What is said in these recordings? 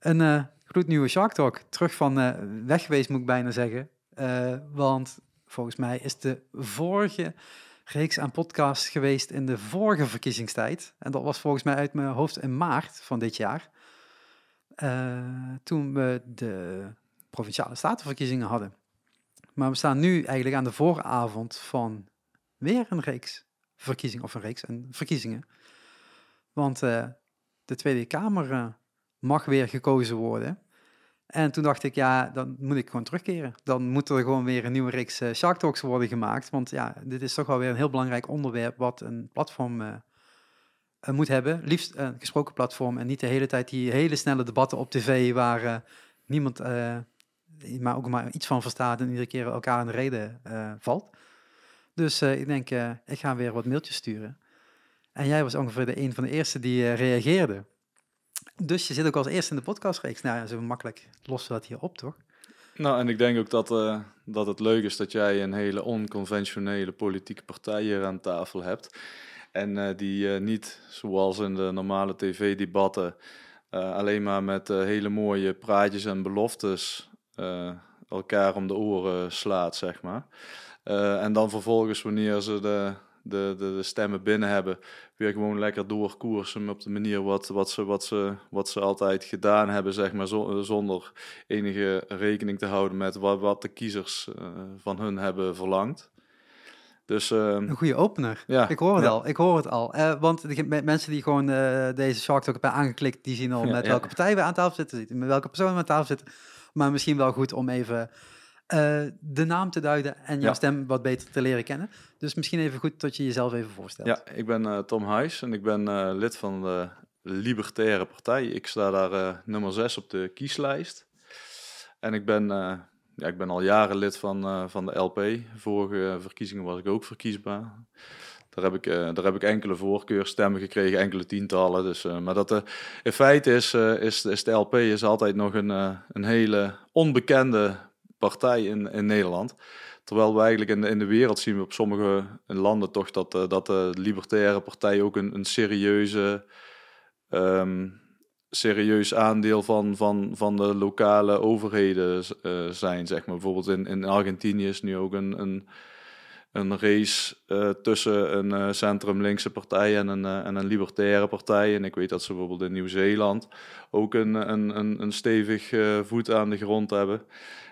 Een uh, gloednieuwe Shark Talk. Terug van uh, weg geweest, moet ik bijna zeggen. Uh, want volgens mij is de vorige reeks aan podcast geweest in de vorige verkiezingstijd. En dat was volgens mij uit mijn hoofd in maart van dit jaar. toen we de provinciale statenverkiezingen hadden. Maar we staan nu eigenlijk aan de vooravond van weer een reeks verkiezingen, of een reeks en verkiezingen. Want de Tweede Kamer mag weer gekozen worden. En toen dacht ik, ja, dan moet ik gewoon terugkeren. Dan moet er gewoon weer een nieuwe reeks uh, Shark Talks worden gemaakt. Want ja, dit is toch wel weer een heel belangrijk onderwerp wat een platform moet hebben. Liefst een gesproken platform en niet de hele tijd die hele snelle debatten op tv waar niemand maar ook maar iets van verstaat en iedere keer elkaar in de reden valt. Dus ik denk, ik ga weer wat mailtjes sturen. En jij was ongeveer de een van de eerste die reageerde. Dus je zit ook als eerste in de podcastreeks. Nou ja, zo makkelijk lossen we dat hier op, toch? Nou, en ik denk ook dat, uh, dat het leuk is dat jij een hele onconventionele politieke partij hier aan tafel hebt. En uh, die niet, zoals in de normale tv-debatten, alleen maar met hele mooie praatjes en beloftes elkaar om de oren slaat, zeg maar. en dan vervolgens, wanneer ze de, de, de, de, stemmen binnen hebben, weer gewoon lekker doorkoersen op de manier wat, wat, ze, wat, ze, wat ze altijd gedaan hebben, zeg maar, zonder enige rekening te houden met wat, wat de kiezers uh, van hun hebben verlangd. Dus, uh, een goede opener. Ja, ik hoor het al. Ik hoor het al. Uh, want de, mensen die gewoon deze Shark Talk hebben aangeklikt, die zien al met welke partij we aan tafel zitten, met welke persoon we aan tafel zitten. Maar misschien wel goed om even uh, de naam te duiden en jouw stem wat beter te leren kennen. Dus misschien even goed dat je jezelf even voorstelt. Ja, ik ben uh, Tom Huis en ik ben uh, lid van de Libertaire Partij. Ik sta daar nummer 6 op de kieslijst. En ik ben, ja, ik ben al jaren lid van, van de LP. Vorige verkiezingen was ik ook verkiesbaar. Daar heb ik, daar heb ik enkele voorkeurstemmen gekregen, enkele tientallen. Dus, maar dat, in feite is, is, is de LP is altijd nog een, een hele onbekende partij in, in Nederland. Terwijl we eigenlijk in de, in de wereld zien we op sommige landen toch dat, uh, dat de libertaire partij ook een, een serieuze, um, serieus aandeel van, van, van de lokale overheden uh, zijn. Zeg maar. Bijvoorbeeld in, in Argentinië is nu ook een, een, een race uh, tussen een centrum-linkse partij en een, en een libertaire partij. En ik weet dat ze bijvoorbeeld in Nieuw-Zeeland ook een, een, een, een stevig voet aan de grond hebben.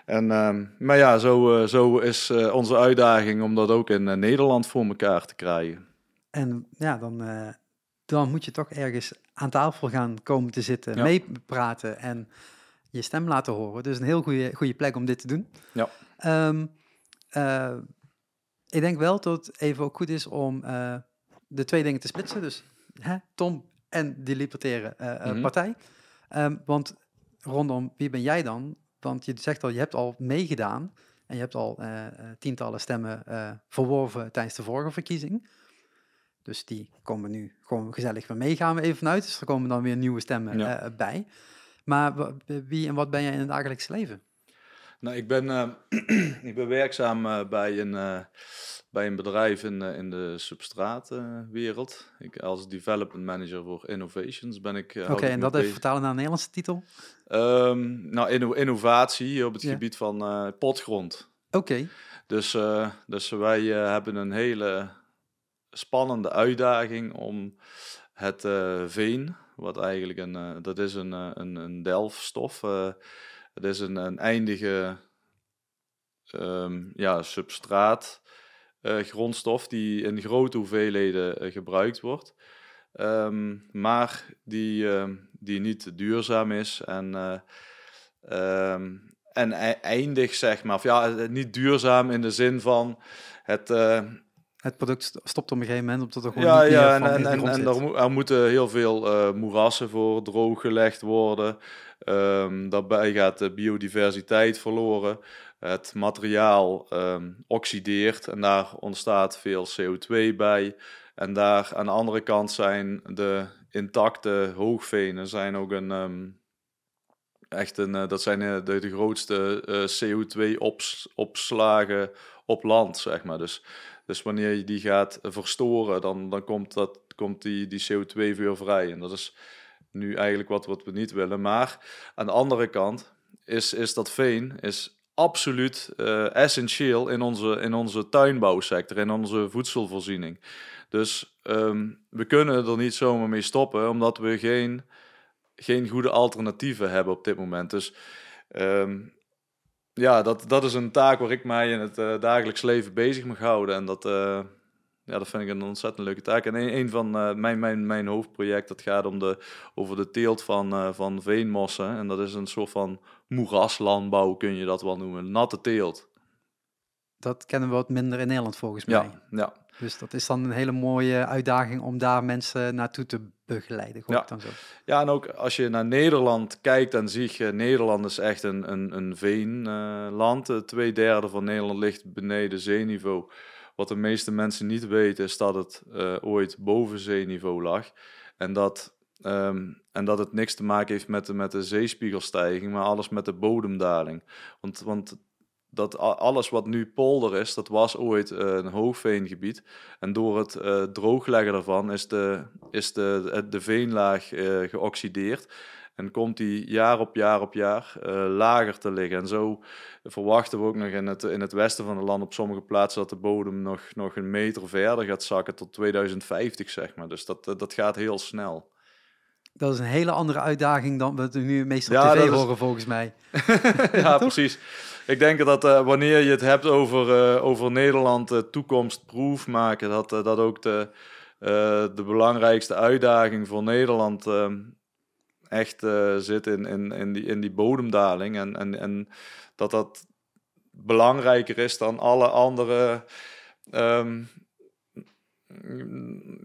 En, uh, maar ja, zo, uh, zo is uh, onze uitdaging om dat ook in uh, Nederland voor elkaar te krijgen. En ja, dan, dan moet je toch ergens aan tafel gaan komen te zitten, ja. meepraten en je stem laten horen. Dus een heel goede, goede plek om dit te doen. Ja. Um, ik denk wel dat het even ook goed is om de twee dingen te splitsen. Dus hè, Tom en die libertaire mm -hmm. partij. Um, want rondom wie ben jij dan? Want je zegt al, je hebt al meegedaan en je hebt al uh, tientallen stemmen uh, verworven tijdens de vorige verkiezing. Dus die komen nu gewoon gezellig weer mee, gaan we even vanuit. Dus er komen dan weer nieuwe stemmen ja. bij. Maar wie en wat ben jij in het dagelijks leven? Nou, ik ben, ik ben werkzaam bij een bij een bedrijf in, eh, in de substraatwereld. ik, als development manager voor innovations ben ik. Oké, en dat even vertalen naar een Nederlandse titel? Um, nou, innovatie op het gebied van potgrond. Oké. Dus, dus wij hebben een hele spannende uitdaging om het veen, wat eigenlijk een, dat is een, een, een delfstof. Het is een, een eindige um, ja, substraat uh, grondstof die in grote hoeveelheden uh, gebruikt wordt, um, maar die, uh, die niet duurzaam is en, um, en eindig, zeg maar. Of ja, niet duurzaam in de zin van het het product stopt op een gegeven moment omdat er gewoon ja, niet ja, meer en, en, en, er, er, moeten heel veel moerassen voor drooggelegd worden. Um, daarbij gaat de biodiversiteit verloren. Het materiaal um, oxideert en daar ontstaat veel CO2 bij. En daar aan de andere kant zijn de intacte hoogvenen zijn ook een... Um, echt een, uh, dat zijn uh, de, de, grootste CO2-opslagen op land, zeg maar. Dus dus wanneer je die gaat verstoren, dan, dan komt, dat, komt die, die CO2 weer vrij. En dat is nu eigenlijk wat, wat we niet willen. Maar aan de andere kant is, is dat veen is absoluut uh, essentieel in onze, in onze tuinbouwsector, in onze voedselvoorziening. Dus ehm, we kunnen er niet zomaar mee stoppen, omdat we geen, geen goede alternatieven hebben op dit moment. Dus ehm, ja, dat, dat is een taak waar ik mij in het uh, dagelijks leven bezig mag houden. En dat, uh, ja, dat vind ik een ontzettend leuke taak. En een, een van uh, mijn, mijn, mijn hoofdproject, dat gaat om de, over de teelt van, van veenmossen. En dat is een soort van moeraslandbouw, kun je dat wel noemen. Natte teelt. Dat kennen we wat minder in Nederland volgens mij. Ja, ja. Dus dat is dan een hele mooie uitdaging om daar mensen naartoe te begeleiden. Ja. Dan zo. ja, en ook als je naar Nederland kijkt, dan zie je Nederland is echt een, een, een veenland. Uh, twee derde van Nederland ligt beneden zeeniveau. Wat de meeste mensen niet weten is dat het uh, ooit boven zeeniveau lag. En dat, um, en dat het niks te maken heeft met de, met de zeespiegelstijging, maar alles met de bodemdaling. Want, want dat alles wat nu polder is, dat was ooit uh, een hoogveengebied. En door het uh, droogleggen daarvan is de, is de, de veenlaag geoxideerd. En komt die jaar op jaar op jaar lager te liggen. En zo verwachten we ook nog in het, in het westen van het land op sommige plaatsen dat de bodem nog, nog een meter verder gaat zakken tot 2050, zeg maar. Dus dat, dat gaat heel snel. Dat is een hele andere uitdaging dan we nu meestal ja, tv horen, is... volgens mij. ja, precies. Ik denk dat uh, wanneer je het hebt over, uh, over Nederland uh, toekomstproef maken, dat dat ook de, de belangrijkste uitdaging voor Nederland echt zit in, in, in, die, in die bodemdaling. En, en, en dat dat belangrijker is dan alle andere um,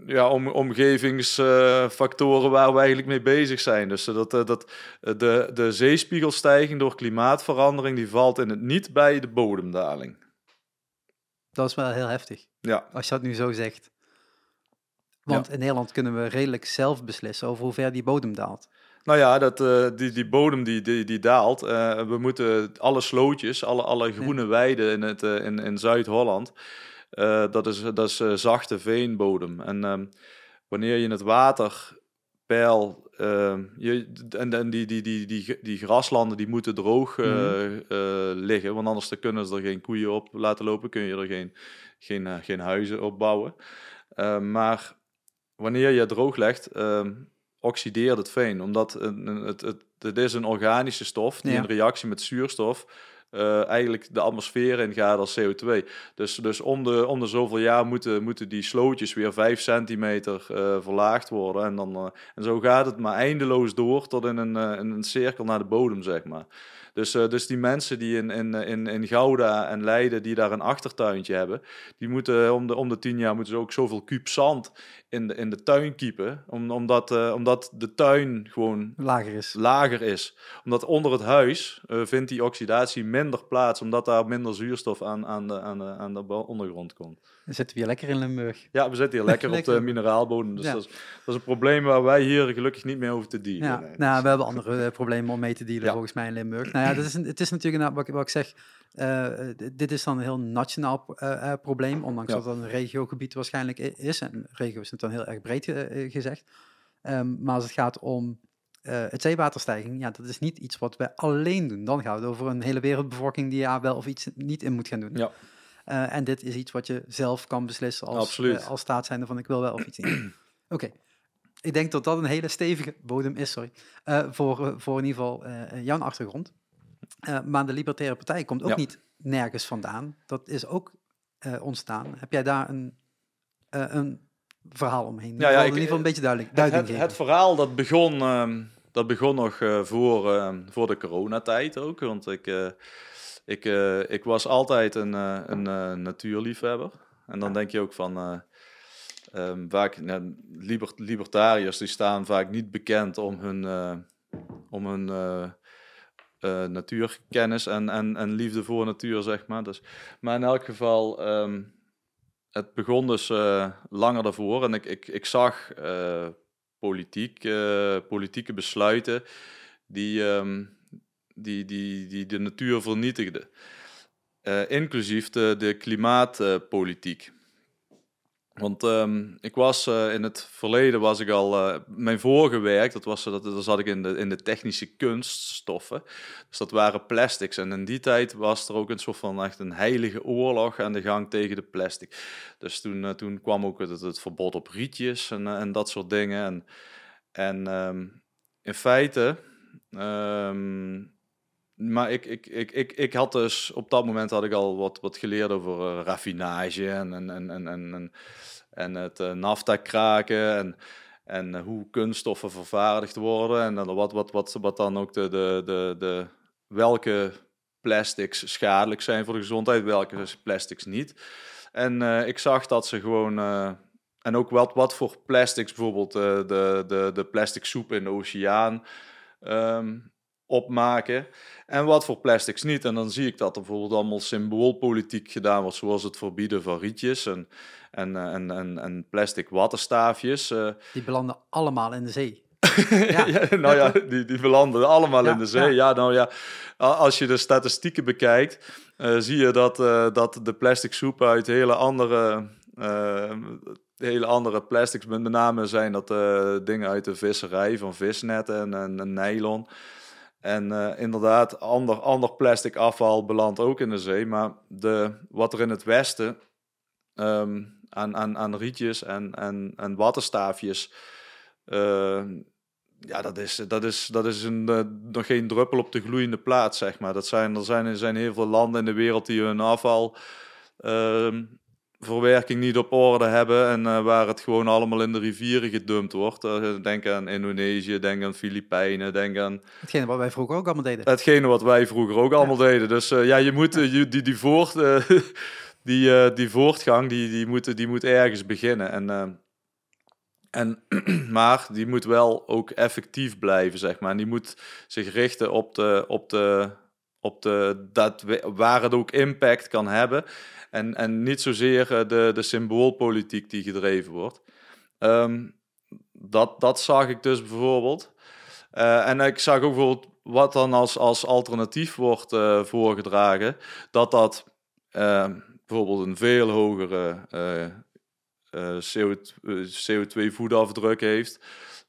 ja, om, omgevingsfactoren waar we eigenlijk mee bezig zijn. Dus dat, dat, de, de zeespiegelstijging door klimaatverandering die valt in het niet bij de bodemdaling. Dat is wel heel heftig. Ja. Als je dat nu zo zegt. Want in Nederland kunnen we redelijk zelf beslissen over hoe ver die bodem daalt. Nou ja, dat, uh, die, die bodem die, die, die daalt. Uh, we moeten alle slootjes, alle, alle groene ja. weiden in, het, uh, in, in Zuid-Holland dat is, dat is zachte veenbodem. En um, wanneer je het waterpeil. Uh, je, en, en die, die, die, die, die graslanden die moeten droog mm -hmm. liggen, want anders kunnen ze er geen koeien op laten lopen, kun je er geen, geen, geen huizen op bouwen. maar wanneer je droog legt, ehm, oxideert het veen, omdat het, het, het, het is een organische stof die ja. in reactie met zuurstof uh, eigenlijk de atmosfeer in gaat als CO2. Dus, dus om, de, om de zoveel jaar moeten, moeten die slootjes weer 5 centimeter uh, verlaagd worden. En, dan, uh, en zo gaat het maar eindeloos door tot in een, in een cirkel naar de bodem, zeg maar. Dus, uh, dus die mensen die in, in, in, in Gouda en Leiden, die daar een achtertuintje hebben, die moeten om de, om de tien jaar moeten ze ook zoveel kuub zand in de, in de tuin kiepen. Om, omdat, uh, omdat de tuin gewoon lager is. lager is. Omdat onder het huis uh, vindt die oxidatie minder plaats, omdat daar minder zuurstof aan, aan, de, aan, de, aan de ondergrond komt. Dan zitten we hier lekker in Limburg. Ja, we zitten hier lekker, lekker. op de mineraalbodem. Dus ja. dat, is, dat is een probleem waar wij hier gelukkig niet mee hoeven te dealen. Ja, nee. nou, we hebben andere problemen om mee te dealen ja. volgens mij in Limburg. Nou ja, dat is een, het is natuurlijk wat, wat ik zeg, uh, dit is dan een heel nationaal uh, probleem, ondanks dat het een regiogebied waarschijnlijk is. En regio is het dan heel erg breed gezegd. Um, maar als het gaat om het zeewaterstijging, ja, dat is niet iets wat wij alleen doen. Dan gaat het over een hele wereldbevolking die ja wel of iets niet in moet gaan doen. Ja. Uh, en dit is iets wat je zelf kan beslissen als, uh, als staat zijnde van ik wil wel of iets in. Oké, okay. ik denk dat dat een hele stevige bodem is, sorry, uh, voor, voor in ieder geval jouw achtergrond. maar de Libertaire Partij komt ook ja. niet nergens vandaan. Dat is ook ontstaan. Heb jij daar een, een verhaal omheen? Ja, ja, ik, in ieder geval een beetje duidelijk, het, het, het, verhaal dat begon, uh, dat begon nog voor, uh, voor de coronatijd ook. Want ik, ik, ik was altijd een, een natuurliefhebber. En dan denk je ook van... Um, vaak, nou, liber, libertariërs die staan vaak niet bekend om hun, om hun natuurkennis en, en, en liefde voor natuur, zeg maar. Dus, maar in elk geval... Um, het begon dus langer daarvoor en ik, ik, ik zag politiek, politieke besluiten die, um, die, die, die de natuur vernietigden. inclusief de, klimaatpolitiek. Want ehm, ik was in het verleden was ik al mijn vorige werk, dat was dat, dat zat ik in de, in de technische kunststoffen. Dus dat waren plastics. En in die tijd was er ook een soort van echt een heilige oorlog aan de gang tegen de plastic. Dus toen, toen kwam ook het, het, verbod op rietjes en, en dat soort dingen. En, en ehm, in feite ehm, maar ik, ik, ik, ik, ik had dus op dat moment had ik al wat, wat geleerd over uh, raffinage en, en, en, en, en, en het uh, nafta kraken en, en uh, hoe kunststoffen vervaardigd worden en wat, wat, wat, wat dan ook de, de, de, de welke plastics schadelijk zijn voor de gezondheid, welke plastics niet. En ik zag dat ze gewoon en ook wat, wat voor plastics, bijvoorbeeld de, de, de plastic soep in de oceaan. Um, opmaken en wat voor plastics niet. En dan zie ik dat er bijvoorbeeld allemaal symboolpolitiek gedaan wordt, zoals het verbieden van rietjes en, en, eh, en, en, en plastic wattenstaafjes. Eh. Die belanden allemaal in de zee. ja. ja. nou ja, die, die belanden allemaal in de zee. Ja. nou ja, als je de statistieken bekijkt, uh, zie je dat, uh, dat de plastic soep uit hele andere, uh, hele andere plastics, met name zijn dat dingen uit de visserij, van visnetten en, en, en nylon. En uh, inderdaad, ander, ander plastic afval belandt ook in de zee. Maar de, wat er in het westen um, aan, aan, aan rietjes en, en, en wattenstaafjes. Uh, ja, dat is, dat is, dat is een, uh, nog geen druppel op de gloeiende plaat, zeg maar. Dat zijn, er, zijn, er zijn heel veel landen in de wereld die hun afval ehm, verwerking niet op orde hebben en uh, waar het gewoon allemaal in de rivieren gedumpt wordt. Uh, denk aan Indonesië, denk aan Filipijnen, denk aan... Hetgene wat wij vroeger ook allemaal deden. Hetgene wat wij vroeger ook allemaal deden. Dus uh, ja, je moet je, die, die, voort, die, die voortgang, die, die, moet, die moet ergens beginnen. En, en, maar die moet wel ook effectief blijven, zeg maar. En die moet zich richten op de... Op de op de, dat, waar het ook impact kan hebben. En, en niet zozeer eh, de, de symboolpolitiek die gedreven wordt. Um, dat, dat zag ik dus bijvoorbeeld. Uh, en ik zag ook bijvoorbeeld wat dan als, als alternatief wordt uh, voorgedragen. Dat dat uh, bijvoorbeeld een veel hogere CO2-voetafdruk heeft.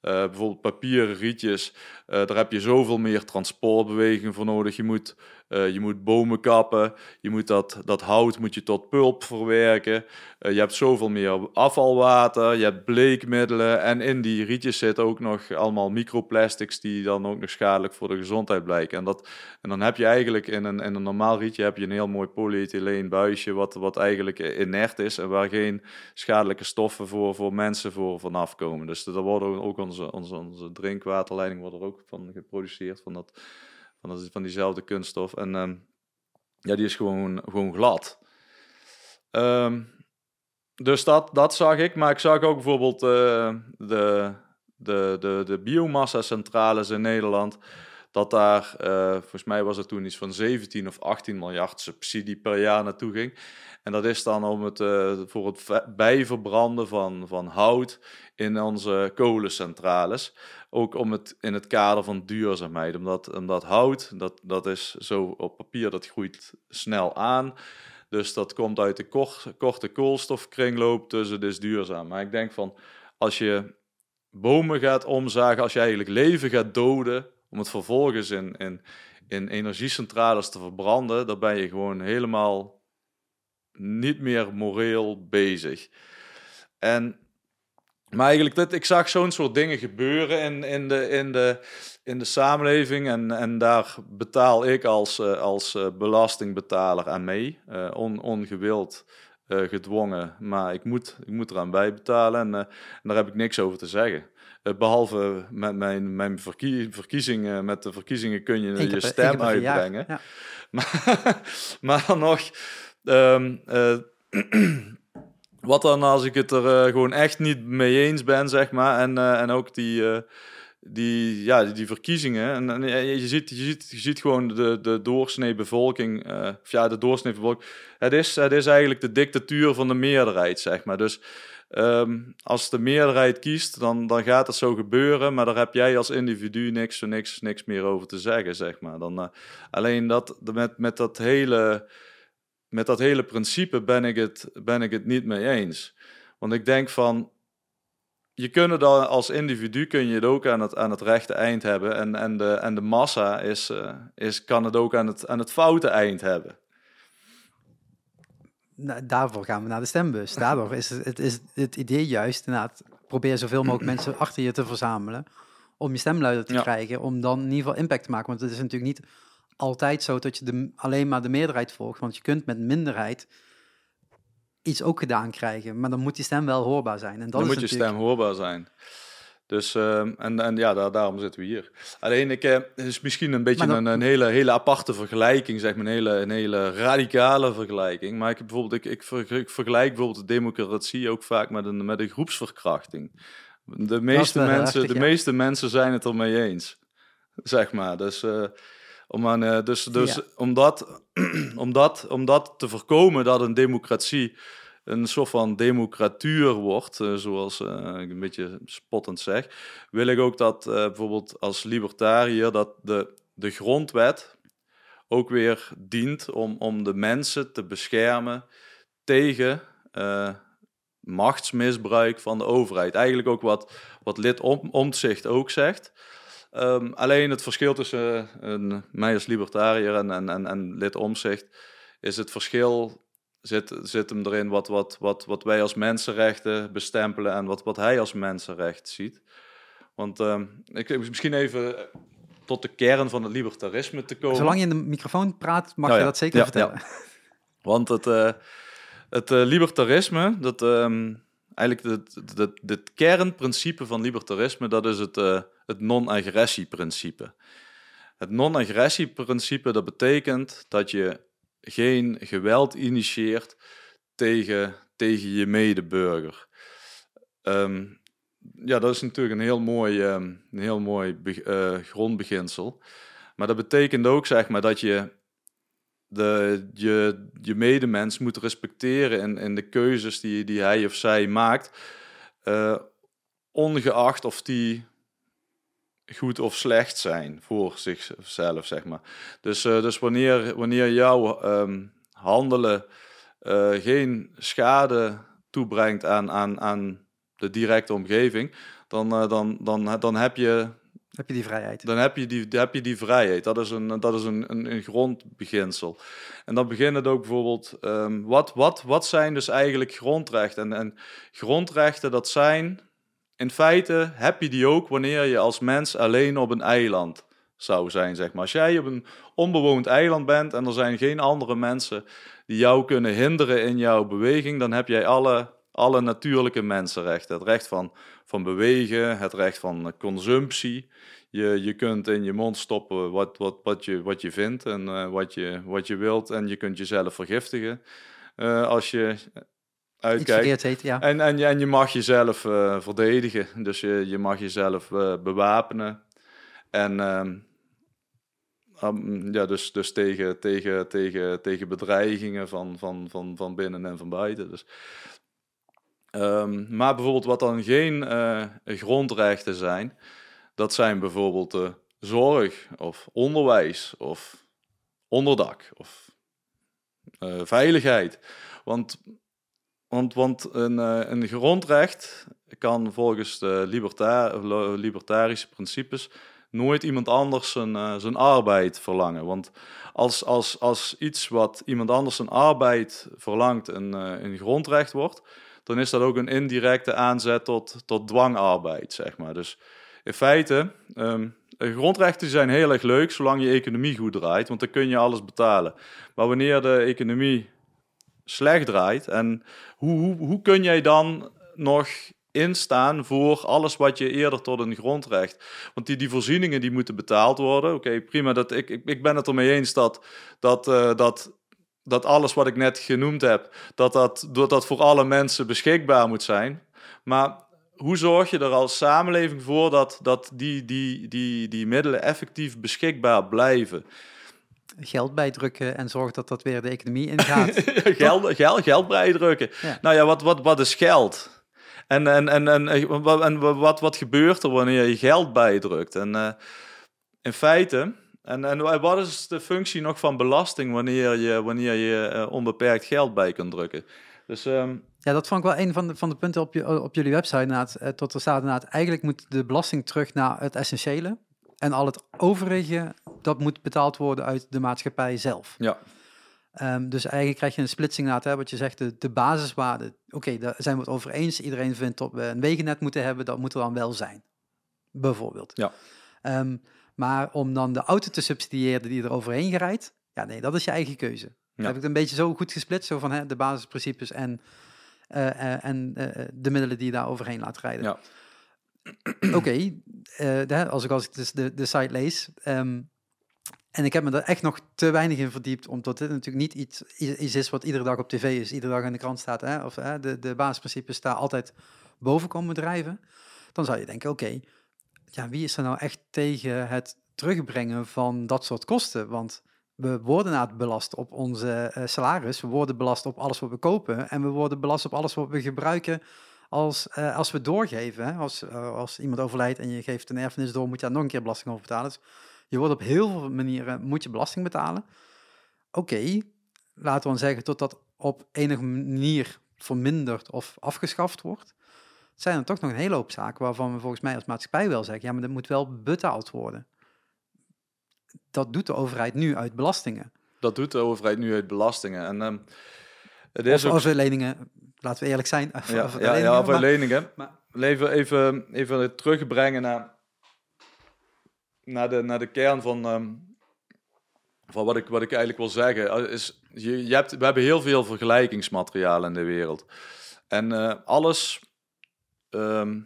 Bijvoorbeeld papieren rietjes, daar heb je zoveel meer transportbeweging voor nodig. Je moet uh, je moet bomen kappen, je moet dat, dat hout moet je tot pulp verwerken. Uh, je hebt zoveel meer afvalwater, je hebt bleekmiddelen en in die rietjes zitten ook nog allemaal microplastics die dan ook nog schadelijk voor de gezondheid blijken. En, dat, en dan heb je eigenlijk in een, in een normaal rietje heb je een heel mooi polyethyleen buisje wat, wat eigenlijk inert is en waar geen schadelijke stoffen voor, voor mensen voor vanaf komen. Dus daar worden ook onze, onze, onze drinkwaterleiding wordt ook van geproduceerd, van dat van, van diezelfde kunststof. En um, ja, die is gewoon, gewoon glad. Um, dus dat, dat zag ik. Maar ik zag ook bijvoorbeeld uh, de, de, de, de biomassa-centrales in Nederland. Dat daar, uh, volgens mij was het toen iets van 17 of 18 miljard subsidie per jaar naartoe ging. En dat is dan om het, uh, voor het bijverbranden van, van hout in onze kolencentrales. Ook om het in het kader van duurzaamheid. Omdat, omdat hout, dat, dat is zo op papier, dat groeit snel aan. Dus dat komt uit de kort, korte koolstofkringloop, dus het is duurzaam. Maar ik denk van, als je bomen gaat omzagen, als je eigenlijk leven gaat doden, om het vervolgens in, in, in energiecentrales te verbranden, dan ben je gewoon helemaal niet meer moreel bezig. En maar eigenlijk, dit, ik zag zo'n soort dingen gebeuren in, in, de, in, de, in de samenleving. En, en daar betaal ik als, uh, als uh, belastingbetaler aan mee. Uh, on, ongewild gedwongen, maar ik moet, ik moet eraan bijbetalen. En, en daar heb ik niks over te zeggen. behalve met mijn, mijn verkie verkiezingen, met de verkiezingen kun je je stem uitbrengen. Ja. Maar, maar dan nog. Um, wat dan als ik het er uh, gewoon echt niet mee eens ben, zeg maar. En, uh, en ook die, uh, die, ja, die, verkiezingen. En, je, ziet, je, ziet, je ziet gewoon de, de doorsnee bevolking. of ja, de doorsnee bevolking. Het is, het is eigenlijk de dictatuur van de meerderheid, zeg maar. Dus um, als de meerderheid kiest, dan, dan gaat het zo gebeuren. Maar daar heb jij als individu niks, niks, niks meer over te zeggen, zeg maar. Dan, alleen dat met, met dat hele met dat hele principe ben ik het, ben ik het niet mee eens. Want ik denk van, je kunt het al, als individu kun je het ook aan het, aan het rechte eind hebben. En, en, de, en de massa is, uh, is, kan het ook aan het, aan het foute eind hebben. Nou, daarvoor gaan we naar de stembus. Daardoor is het, is het idee juist inderdaad, probeer zoveel mogelijk mensen achter je te verzamelen om je stemluider te Ja. krijgen, om dan in ieder geval impact te maken. Want het is natuurlijk niet altijd zo dat je de, alleen maar de meerderheid volgt, want je kunt met minderheid iets ook gedaan krijgen, maar dan moet die stem wel hoorbaar zijn. En dat dan is moet je stem hoorbaar zijn. Dus, ehm, en, en ja, daar, daarom zitten we hier. Alleen, ik, eh, is misschien een beetje een, een hele, hele aparte vergelijking, zeg maar, een hele, een hele radicale vergelijking. Maar ik, heb bijvoorbeeld, ik, ik, ver- ik vergelijk bijvoorbeeld de democratie ook vaak met een, met een groepsverkrachting. De meeste, mensen, heftig, de ja. meeste mensen zijn het ermee eens, zeg maar. Dus, eh, om, aan, eh, dus, dus Ja. om, dat, om, dat, om dat te voorkomen dat een democratie een soort van democratuur wordt, eh, zoals eh, ik een beetje spottend zeg, wil ik ook dat bijvoorbeeld als libertariër dat de, de grondwet ook weer dient om, om de mensen te beschermen tegen machtsmisbruik van de overheid. Eigenlijk ook wat, wat lid Om- Omtzigt ook zegt. Ehm, alleen het verschil tussen eh, een, mij als libertariër en, en, en, en lid Omtzigt is het verschil zit, zit hem erin wat, wat, wat, wat wij als mensenrechten bestempelen en wat, wat hij als mensenrecht ziet. Want ehm, ik, ik- misschien even tot de kern van het libertarisme te komen. Zolang je in de microfoon praat, mag Oh je ja. dat zeker Ja, vertellen. Want het, eh, het eh, libertarisme, dat, ehm, eigenlijk het, het, het, het kernprincipe van libertarisme, dat is het, eh, het non-agressieprincipe. Het non-agressieprincipe, dat betekent dat je geen geweld initieert tegen, tegen je medeburger. Ehm, ja, dat is natuurlijk een heel mooi, ehm, een heel mooi eh, grondbeginsel. Maar dat betekent ook, zeg maar, dat je de, je, je medemens moet respecteren in, in de keuzes die, die hij of zij maakt. eh, ongeacht of die goed of slecht zijn voor zichzelf, zeg maar. Dus, eh, dus wanneer, wanneer jouw ehm, handelen eh, geen schade toebrengt aan, aan, aan de directe omgeving, dan, eh, dan, dan, dan heb je Heb je die vrijheid. dan heb je die, heb je die vrijheid. Dat is een, dat is een, een, een grondbeginsel. En dan begint het ook bijvoorbeeld, ehm, wat, wat, wat zijn dus eigenlijk grondrechten? En, en grondrechten, dat zijn, in feite heb je die ook wanneer je als mens alleen op een eiland zou zijn, zeg maar. Als jij op een onbewoond eiland bent en er zijn geen andere mensen die jou kunnen hinderen in jouw beweging, dan heb jij alle, alle natuurlijke mensenrechten. Het recht van, van bewegen, het recht van consumptie. Je, je kunt in je mond stoppen wat, wat, wat, je, wat je vindt en eh, wat, je, wat je wilt. En je kunt jezelf vergiftigen eh, als je uitkijkt. heet, ja. En, en, je- en je mag jezelf eh, verdedigen. Dus je, je mag jezelf eh, bewapenen. En ehm, am- ja, dus, dus tegen, tegen, tegen, tegen bedreigingen van, van, van, van binnen en van buiten. Dus, ehm, maar bijvoorbeeld wat dan geen eh, grondrechten zijn, dat zijn bijvoorbeeld zorg of onderwijs of onderdak of veiligheid. Want, want, want een, eh, een grondrecht kan volgens de libertarische principes nooit iemand anders zijn, eh, zijn arbeid verlangen. Want als, als, als iets wat iemand anders zijn arbeid verlangt een, eh, een grondrecht wordt, dan is dat ook een indirecte aanzet tot, tot dwangarbeid, zeg maar. Dus in feite, ehm, eh, grondrechten zijn heel erg leuk zolang je economie goed draait, want dan kun je alles betalen. Maar wanneer de economie slecht draait, en hoe, hoe, hoe kun jij dan nog instaan voor alles wat je eerder tot een grondrecht. Want die, die voorzieningen die moeten betaald worden. Oké, prima. Dat, ik, ik, ik ben het ermee eens dat, dat, eh, dat, dat alles wat ik net genoemd heb, dat dat, dat dat voor alle mensen beschikbaar moet zijn. Maar hoe zorg je er als samenleving voor dat, dat die, die, die, die middelen effectief beschikbaar blijven? Geld bijdrukken en zorg dat dat weer de economie ingaat. geld, geld, geld bijdrukken. Ja. Nou ja, wat, wat, wat is geld? En, en, en, en, en, wat- wat, gebeurt er wanneer je geld bijdrukt? En eh, in feite, en, en wat is de functie nog van belasting wanneer je, wanneer je eh, onbeperkt geld bij kunt drukken? Dus ehm, Ja, dat vond ik wel een van de, van de punten op, je, op jullie website. Inderdaad, eh, tot er staat inderdaad, eigenlijk moet de belasting terug naar het essentiële. En al het overige, dat moet betaald worden uit de maatschappij zelf. ja, Ehm, dus eigenlijk krijg je een splitsing inderdaad, hè, wat je zegt, de, de basiswaarde. Oké, daar zijn we het over eens. Iedereen vindt dat we een wegennet moeten hebben, dat moet er dan wel zijn. Bijvoorbeeld. Ja. Ehm, maar om dan de auto te subsidiëren die er overheen rijdt, ja nee, dat is je eigen keuze. Ja. Heb ik het een beetje zo goed gesplitst, zo van hè, de basisprincipes en, eh, eh, en eh, de middelen die je daar overheen laat rijden. Ja. Oké, eh, als ik als ik dus de, de site lees, ehm, en ik heb me er echt nog te weinig in verdiept, omdat dit natuurlijk niet iets, is wat iedere dag op tv is, iedere dag in de krant staat, hè, of hè, de, de basisprincipes daar altijd boven komen drijven. Dan zou je denken, oké, ja, wie is er nou echt tegen het terugbrengen van dat soort kosten? Want we worden inderdaad belast op onze eh, salaris, we worden belast op alles wat we kopen en we worden belast op alles wat we gebruiken als, eh, als we doorgeven. Als, eh, als iemand overlijdt en je geeft een erfenis door, moet je daar nog een keer belasting over betalen. Dus je wordt op heel veel manieren moet je belasting betalen. Oké, laten we dan zeggen tot dat op enige manier verminderd of afgeschaft wordt. Zijn er toch nog een hele hoop zaken waarvan we volgens mij als maatschappij wel zeggen, ja, maar dat moet wel betaald worden. Dat doet de overheid nu uit belastingen. dat doet de overheid nu uit belastingen. En ehm, het is Of, ook of leningen, laten we eerlijk zijn. Ja, of ja, leningen, ja, over maar- leningen. maar- Even, even, terugbrengen naar, naar, de, naar de kern van, ehm, van wat, ik, wat ik eigenlijk wil zeggen. Eh, Is, je, je hebt, we hebben heel veel vergelijkingsmateriaal in de wereld. En eh, alles, ehm,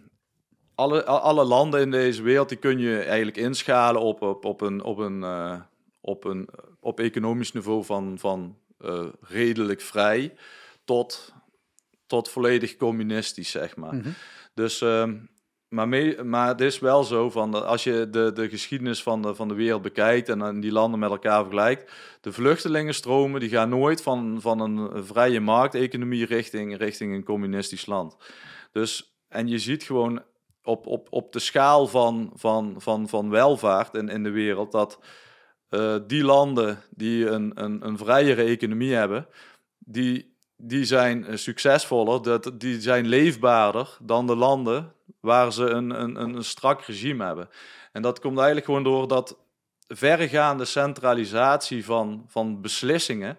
alle, alle landen in deze wereld, die kun je eigenlijk inschalen op, op, op, een, op, een, eh, op, een, op economisch niveau van, van redelijk vrij tot, tot volledig communistisch, zeg maar. Mhm. Dus, ehm, maar, mee, maar het is wel zo van als je de, de geschiedenis van de, van de wereld bekijkt en dan die landen met elkaar vergelijkt, de vluchtelingenstromen die gaan nooit van, van een vrije markteconomie richting, richting een communistisch land. Dus, en je ziet gewoon op, op, op de schaal van, van, van, van welvaart in, in de wereld dat eh, die landen die een, een, een vrijere economie hebben, die, die zijn eh, succesvoller, dat, die zijn leefbaarder dan de landen waar ze een, een, een, strak regime hebben. En dat komt eigenlijk gewoon door dat verregaande centralisatie van, van beslissingen,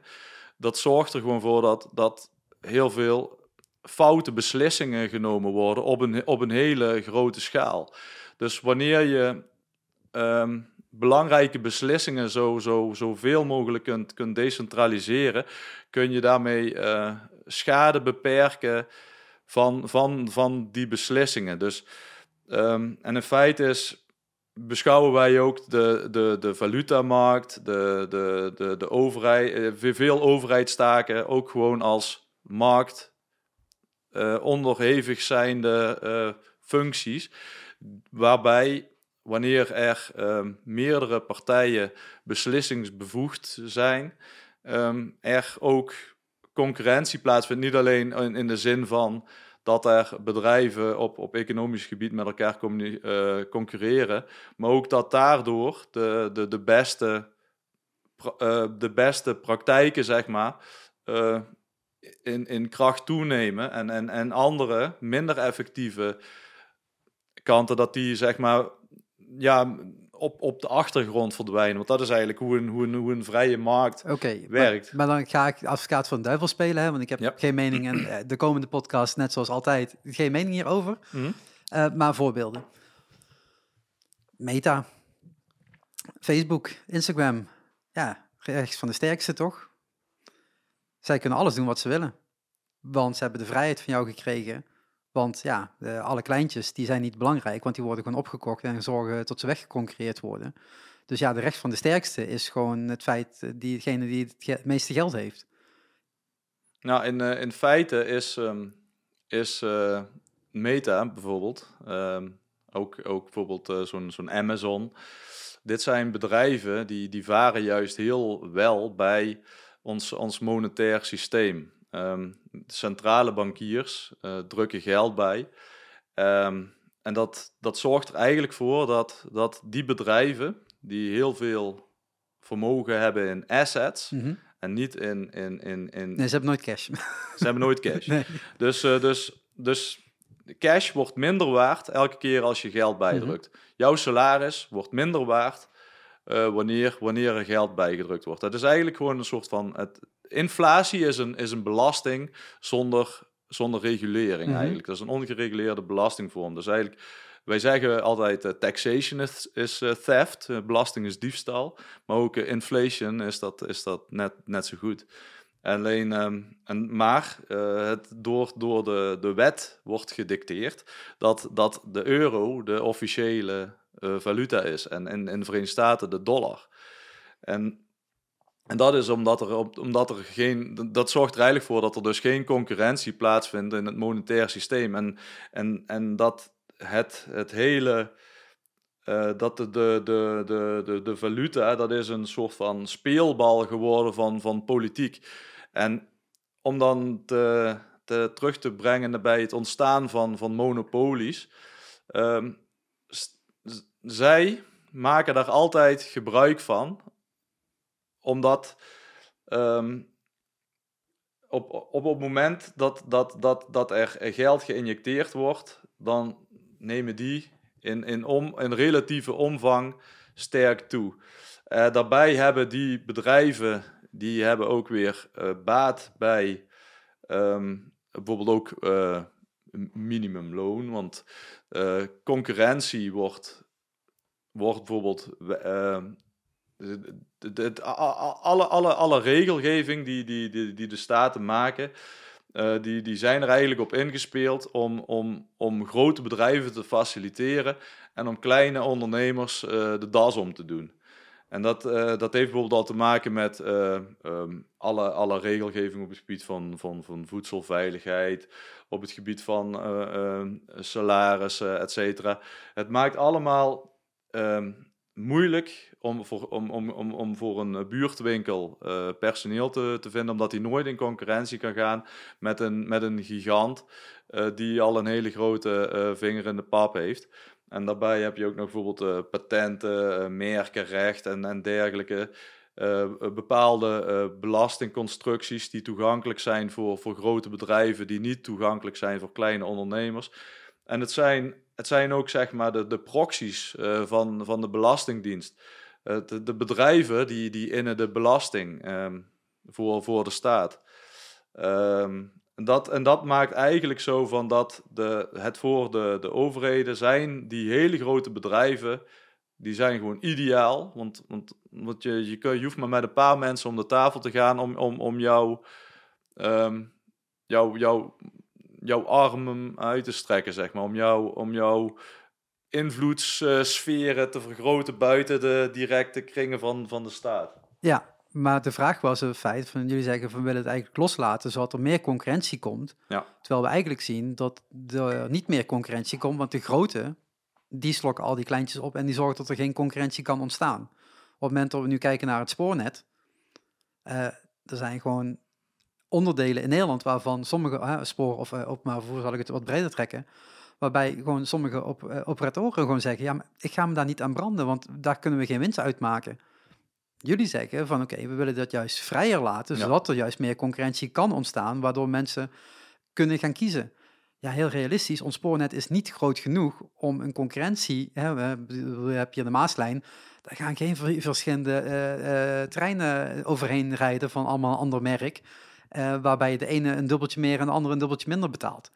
dat zorgt er gewoon voor dat, dat heel veel foute beslissingen genomen worden op een, op een hele grote schaal. Dus wanneer je ehm, belangrijke beslissingen zo, zo, zoveel mogelijk kunt, kunt decentraliseren, kun je daarmee eh, schade beperken van, van, van die beslissingen. Dus, ehm, en in feite is, beschouwen wij ook de, de, de valutamarkt, de, de, de, de overheid, eh, veel- overheidstaken ook gewoon als markt eh, onderhevig zijnde eh, functies, waarbij wanneer er ehm, meerdere partijen beslissingsbevoegd zijn, ehm, er ook concurrentie plaatsvindt. Niet alleen in, de zin van dat er bedrijven op, op economisch gebied met elkaar eh, concurreren, maar ook dat daardoor de, de, de, beste, eh, de beste praktijken, zeg maar, eh, in, in kracht toenemen en, en, en andere minder effectieve kanten, dat die zeg maar ja, op, op de achtergrond verdwijnen. Want dat is eigenlijk hoe een, hoe een, hoe een vrije markt werkt. Maar, maar dan ga ik advocaat van de duivel spelen, hè, want ik heb Ja. geen mening en eh, de komende podcast, net zoals altijd, geen mening hierover. Eh, maar voorbeelden. Meta, Facebook, Instagram. Ja, rechts van de sterkste toch? Zij kunnen alles doen wat ze willen. Want ze hebben de vrijheid van jou gekregen. Want ja, de- alle kleintjes die zijn niet belangrijk, want die worden gewoon opgekocht en zorgen tot ze weggeconcurreerd worden. Dus ja, de recht van de sterkste is gewoon het feit, eh, diegene die het ge- meeste geld heeft. Nou, in, eh, in feite is, ehm, is eh, Meta bijvoorbeeld, ehm, ook, ook bijvoorbeeld zo'n zo'n Amazon. Dit zijn bedrijven die, die varen juist heel wel bij ons, ons monetair systeem. Ehm, centrale bankiers eh, drukken geld bij. Ehm, en dat, dat zorgt er eigenlijk voor dat, dat die bedrijven, die heel veel vermogen hebben in assets, Mhm. En niet in... in, in, in Nee, ze hebben nooit cash. Ze hebben nooit cash. Nee. Dus, eh, dus, dus cash wordt minder waard elke keer als je geld bijdrukt. Jouw salaris wordt minder waard eh, wanneer, wanneer er geld bijgedrukt wordt. Dat is eigenlijk gewoon een soort van... Het, inflatie is een, is een belasting zonder, zonder regulering Mhm. eigenlijk. Dat is een ongereguleerde belastingvorm. Dus eigenlijk, wij zeggen altijd eh, taxation is, is eh, theft, eh, belasting is diefstal. Maar ook inflation is dat, is dat net, net zo goed. Alleen, ehm, en, maar het door, door de, de wet wordt gedicteerd dat, dat de euro de officiële valuta is. En in, in de Verenigde Staten de dollar. En, en dat is omdat er, omdat er geen. Dat zorgt er eigenlijk voor dat er dus geen concurrentie plaatsvindt in het monetair systeem. En, en, en dat het, het hele. eh, dat de, de, de, de, de, valuta, dat is een soort van speelbal geworden van, van politiek. En om dan te, te, terug te brengen bij het ontstaan van, van monopolies. ehm, zij maken daar altijd gebruik van, omdat ehm, op, op, op het moment dat, dat, dat, dat er geld geïnjecteerd wordt, dan nemen die in, in, om, in relatieve omvang sterk toe. Eh, daarbij hebben die bedrijven, die hebben ook weer eh, baat bij ehm, bijvoorbeeld ook eh, minimumloon, want concurrentie wordt, wordt bijvoorbeeld... de, a- alle, alle, alle regelgeving die, die, die, de staten maken, eh, die, die zijn er eigenlijk op ingespeeld om, om, om grote bedrijven te faciliteren en om kleine ondernemers eh, de das om te doen. En dat, eh, dat heeft bijvoorbeeld al te maken met eh, ehm, alle, alle regelgeving op het gebied van, van, van voedselveiligheid, op het gebied van eh, ehm, salarissen, et cetera. Het maakt allemaal ehm, moeilijk om voor, om, om, om, om voor een buurtwinkel eh, personeel te, te vinden, omdat hij nooit in concurrentie kan gaan met een, met een gigant eh, die al een hele grote eh, vinger in de pap heeft. En daarbij heb je ook nog bijvoorbeeld eh, patenten, eh, merkenrecht en, en dergelijke. eh, bepaalde eh, belastingconstructies die toegankelijk zijn voor, voor grote bedrijven, die niet toegankelijk zijn voor kleine ondernemers. En het zijn, het zijn ook zeg maar de, de proxies eh, van, van de Belastingdienst. Eh, de, de bedrijven die, die innen de belasting ehm, voor, voor de staat. Ehm, dat, en dat maakt eigenlijk zo van dat de, het voor de, de overheden zijn die hele grote bedrijven, die zijn gewoon ideaal. Want, want, want je, je, je hoeft maar met een paar mensen om de tafel te gaan om, om, om jouw, ehm, jouw, jouw, jouw armen uit te strekken, zeg maar. Om, jou, om jouw invloedssferen te vergroten buiten de directe kringen van, van de staat. Ja, maar de vraag was het feit van jullie zeggen van we willen het eigenlijk loslaten zodat er meer concurrentie komt. Ja. Terwijl we eigenlijk zien dat er niet meer concurrentie komt, want de grote die slokken al die kleintjes op en die zorgen dat er geen concurrentie kan ontstaan. Op het moment dat we nu kijken naar het spoornet, eh, er zijn gewoon onderdelen in Nederland waarvan sommige eh, spoor of eh, openbaar vervoer zal ik het wat breder trekken, waarbij gewoon sommige op, eh, operatoren gewoon zeggen, ja, maar ik ga me daar niet aan branden, want daar kunnen we geen winst uitmaken. Jullie zeggen van oké, we willen dat juist vrijer laten, Ja. zodat er juist meer concurrentie kan ontstaan, waardoor mensen kunnen gaan kiezen. Ja, heel realistisch, ons spoornet is niet groot genoeg om een concurrentie, hè, we, hebben hier de Maaslijn, daar gaan geen ver- verschillende eh, eh, treinen overheen rijden van allemaal een ander merk, waarbij de ene een dubbeltje meer en de andere een dubbeltje minder betaalt.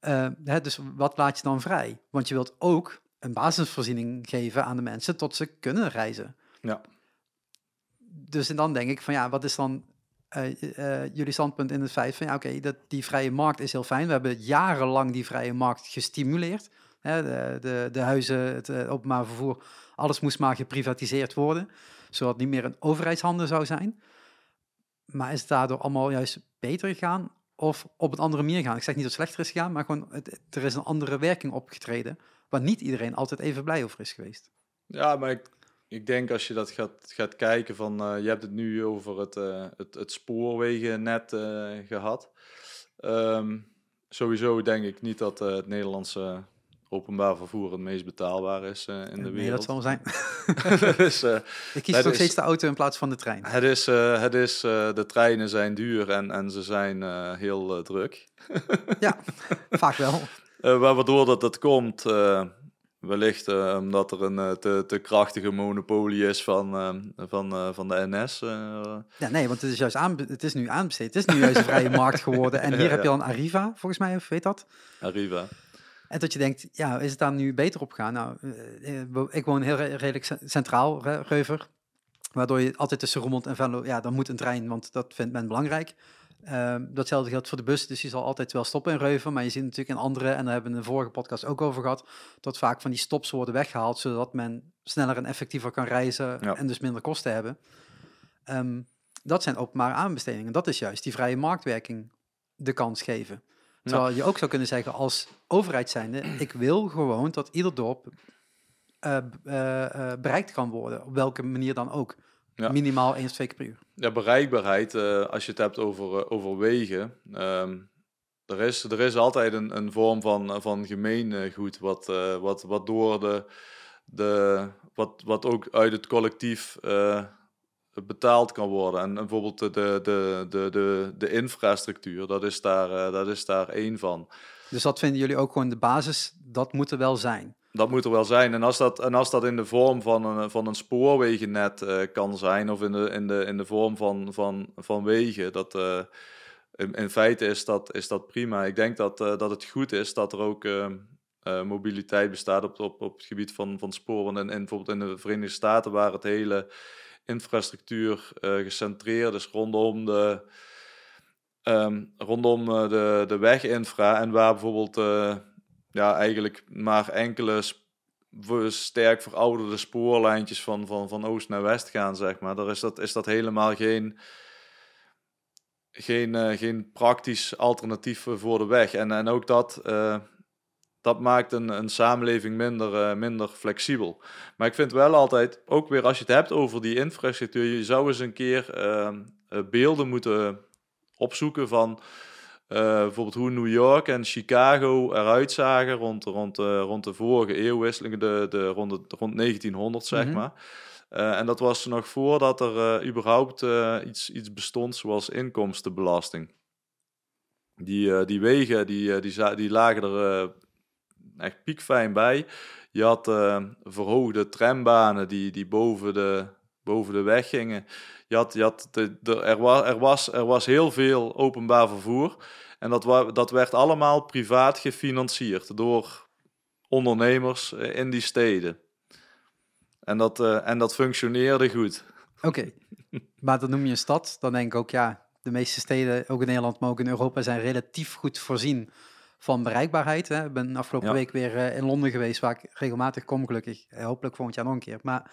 Eh, hè, dus wat laat je dan vrij? Want je wilt ook een basisvoorziening geven aan de mensen tot ze kunnen reizen. Ja. Dus en dan denk ik van ja, wat is dan eh, eh, jullie standpunt in het feit van ja, oké, dat die vrije markt is heel fijn. We hebben jarenlang die vrije markt gestimuleerd. Hè, de, de, de huizen, het openbaar vervoer, alles moest maar geprivatiseerd worden, zodat het niet meer een overheidshanden zou zijn. Maar is het daardoor allemaal juist beter gegaan of op een andere manier gaan? Ik zeg niet dat het slechter is gegaan, maar gewoon er is een andere werking opgetreden, waar niet iedereen altijd even blij over is geweest. Ja, maar ik, ik denk als je dat gaat, gaat kijken van... eh, je hebt het nu over het, eh, het, het eh, gehad. Ehm, sowieso denk ik niet dat het Nederlandse openbaar vervoer het meest betaalbaar is eh, in de Nee, dat wereld. zal wel zijn. dus, Ik kies nog is- steeds de auto in plaats van de trein. het is, eh, het is de treinen zijn duur en, en ze zijn heel druk. Ja, vaak wel. Wa- waardoor dat, dat komt, wellicht omdat er een te, te krachtige monopolie is van, van, van de NS. Ja, nee, want het is juist het is nu aanbesteed. Het is nu juist een vrije markt geworden. En hier Ja, heb je dan Arriva, volgens mij, of weet dat? Arriva. En dat je denkt, ja, is het daar nu beter op gaan? Nou, eh, eh, ik woon heel re- redelijk ce- centraal, Re- Reuver. Waardoor je altijd tussen Roermond en Venlo, ja, dan moet een trein, want dat vindt men belangrijk. Ehm, datzelfde geldt voor de bus, dus je zal altijd wel stoppen in Reuven. Maar je ziet natuurlijk in andere, en daar hebben we in de vorige podcast ook over gehad, dat vaak van die stops worden weggehaald, zodat men sneller en effectiever kan reizen Ja. en dus minder kosten hebben. Ehm, dat zijn openbare aanbestedingen. Dat is juist die vrije marktwerking de kans geven. Terwijl je ook zou kunnen zeggen als overheid zijnde, ik wil gewoon dat ieder dorp eh, eh, eh, bereikt kan worden, op welke manier dan ook. Ja. Minimaal één of twee keer per uur. Ja, bereikbaarheid, als je het hebt over, over wegen. ehm, er, is, er is altijd een, een vorm van, van gemeengoed, wat, wat, wat door de, de wat, wat ook uit het collectief betaald kan worden. En bijvoorbeeld de, de, de, de, de, infrastructuur, dat is, daar, eh, dat is daar één van. Dus dat vinden jullie ook gewoon de basis, dat moet er wel zijn. Dat moet er wel zijn. En als dat, en als dat in de vorm van een, van een spoorwegennet eh, kan zijn, of in de, in de, in de vorm van, van, van wegen, dat, eh, in, in feite is dat, is dat prima. Ik denk dat, dat het goed is dat er ook eh, eh, mobiliteit bestaat op, op, op het gebied van, van spoor. Want in, in, bijvoorbeeld in de Verenigde Staten, waar het hele infrastructuur eh, gecentreerd is rondom de, ehm, rondom eh, de, de weginfra en waar bijvoorbeeld eh, ja, eigenlijk maar enkele sterk verouderde spoorlijntjes van, van, van oost naar west gaan, zeg maar. Daar is dat, is dat helemaal geen, geen, geen praktisch alternatief voor de weg. En, en ook dat, dat maakt een, een samenleving minder, eh, minder flexibel. Maar ik vind wel altijd, ook weer als je het hebt over die infrastructuur, je zou eens een keer eh, eh, beelden moeten opzoeken van eh, bijvoorbeeld hoe New York en Chicago eruit zagen rond, rond, rond de vorige eeuwwisseling, de, de, rond, de, rond 1900 zeg Mhm. maar. En dat was nog voordat er überhaupt iets, iets bestond zoals inkomstenbelasting. Die, die wegen die, die, die lagen er echt piekfijn bij. Je had eh, verhoogde trambanen die, die boven, de, boven de weg gingen. Je had, je had de, er, was, er, was, er was heel veel openbaar vervoer. En dat, dat werd allemaal privaat gefinancierd door ondernemers eh, in die steden. En dat, eh, en dat functioneerde goed. Oké, maar dan noem je een stad, dan denk ik ook, ja, de meeste steden, ook in Nederland, maar ook in Europa, zijn relatief goed voorzien van bereikbaarheid. Hè. Ik ben afgelopen Ja. week weer eh, in Londen geweest, waar ik regelmatig kom, gelukkig. Eh, hopelijk volgend jaar nog een keer. Maar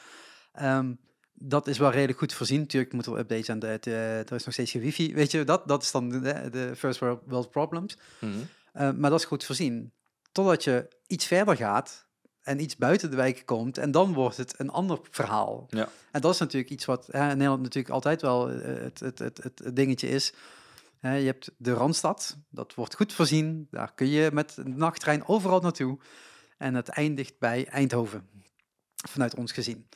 ehm, dat is wel redelijk goed voorzien. Natuurlijk moet er updates aan, de, de- er is nog steeds geen wifi. Weet je, dat, dat is dan de, de first world, problems. Eh, maar dat is goed voorzien. Totdat je iets verder gaat en iets buiten de wijk komt. En dan wordt het een ander verhaal. Ja. En dat is natuurlijk iets wat hè, in Nederland natuurlijk altijd wel het, het, het, het dingetje is. Je hebt de Randstad, dat wordt goed voorzien. Daar kun je met een nachttrein overal naartoe. En het eindigt bij Eindhoven, vanuit ons gezien.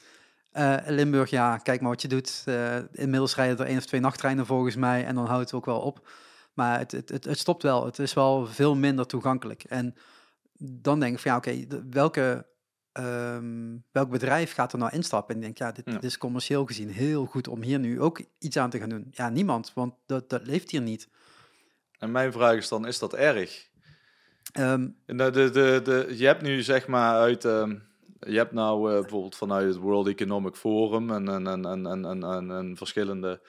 Eh, Limburg, ja, kijk maar wat je doet. Eh, inmiddels rijden er één of twee nachttreinen volgens mij. En dan houdt het ook wel op. Maar het, het, het, stopt wel. Het is wel veel minder toegankelijk. En dan denk ik van ja, oké, de- welke, ehm, welk bedrijf gaat er nou instappen? En ik denk, ja, dit, Ja. dit is commercieel gezien heel goed om hier nu ook iets aan te gaan doen. Ja, niemand, want dat, dat leeft hier niet. En mijn vraag is dan, is dat erg? Ehm, De, de, de, de, je hebt nu zeg maar uit... ehm, je hebt nou eh, bijvoorbeeld vanuit het World Economic Forum en, en, en, en, en, en, en, en verschillende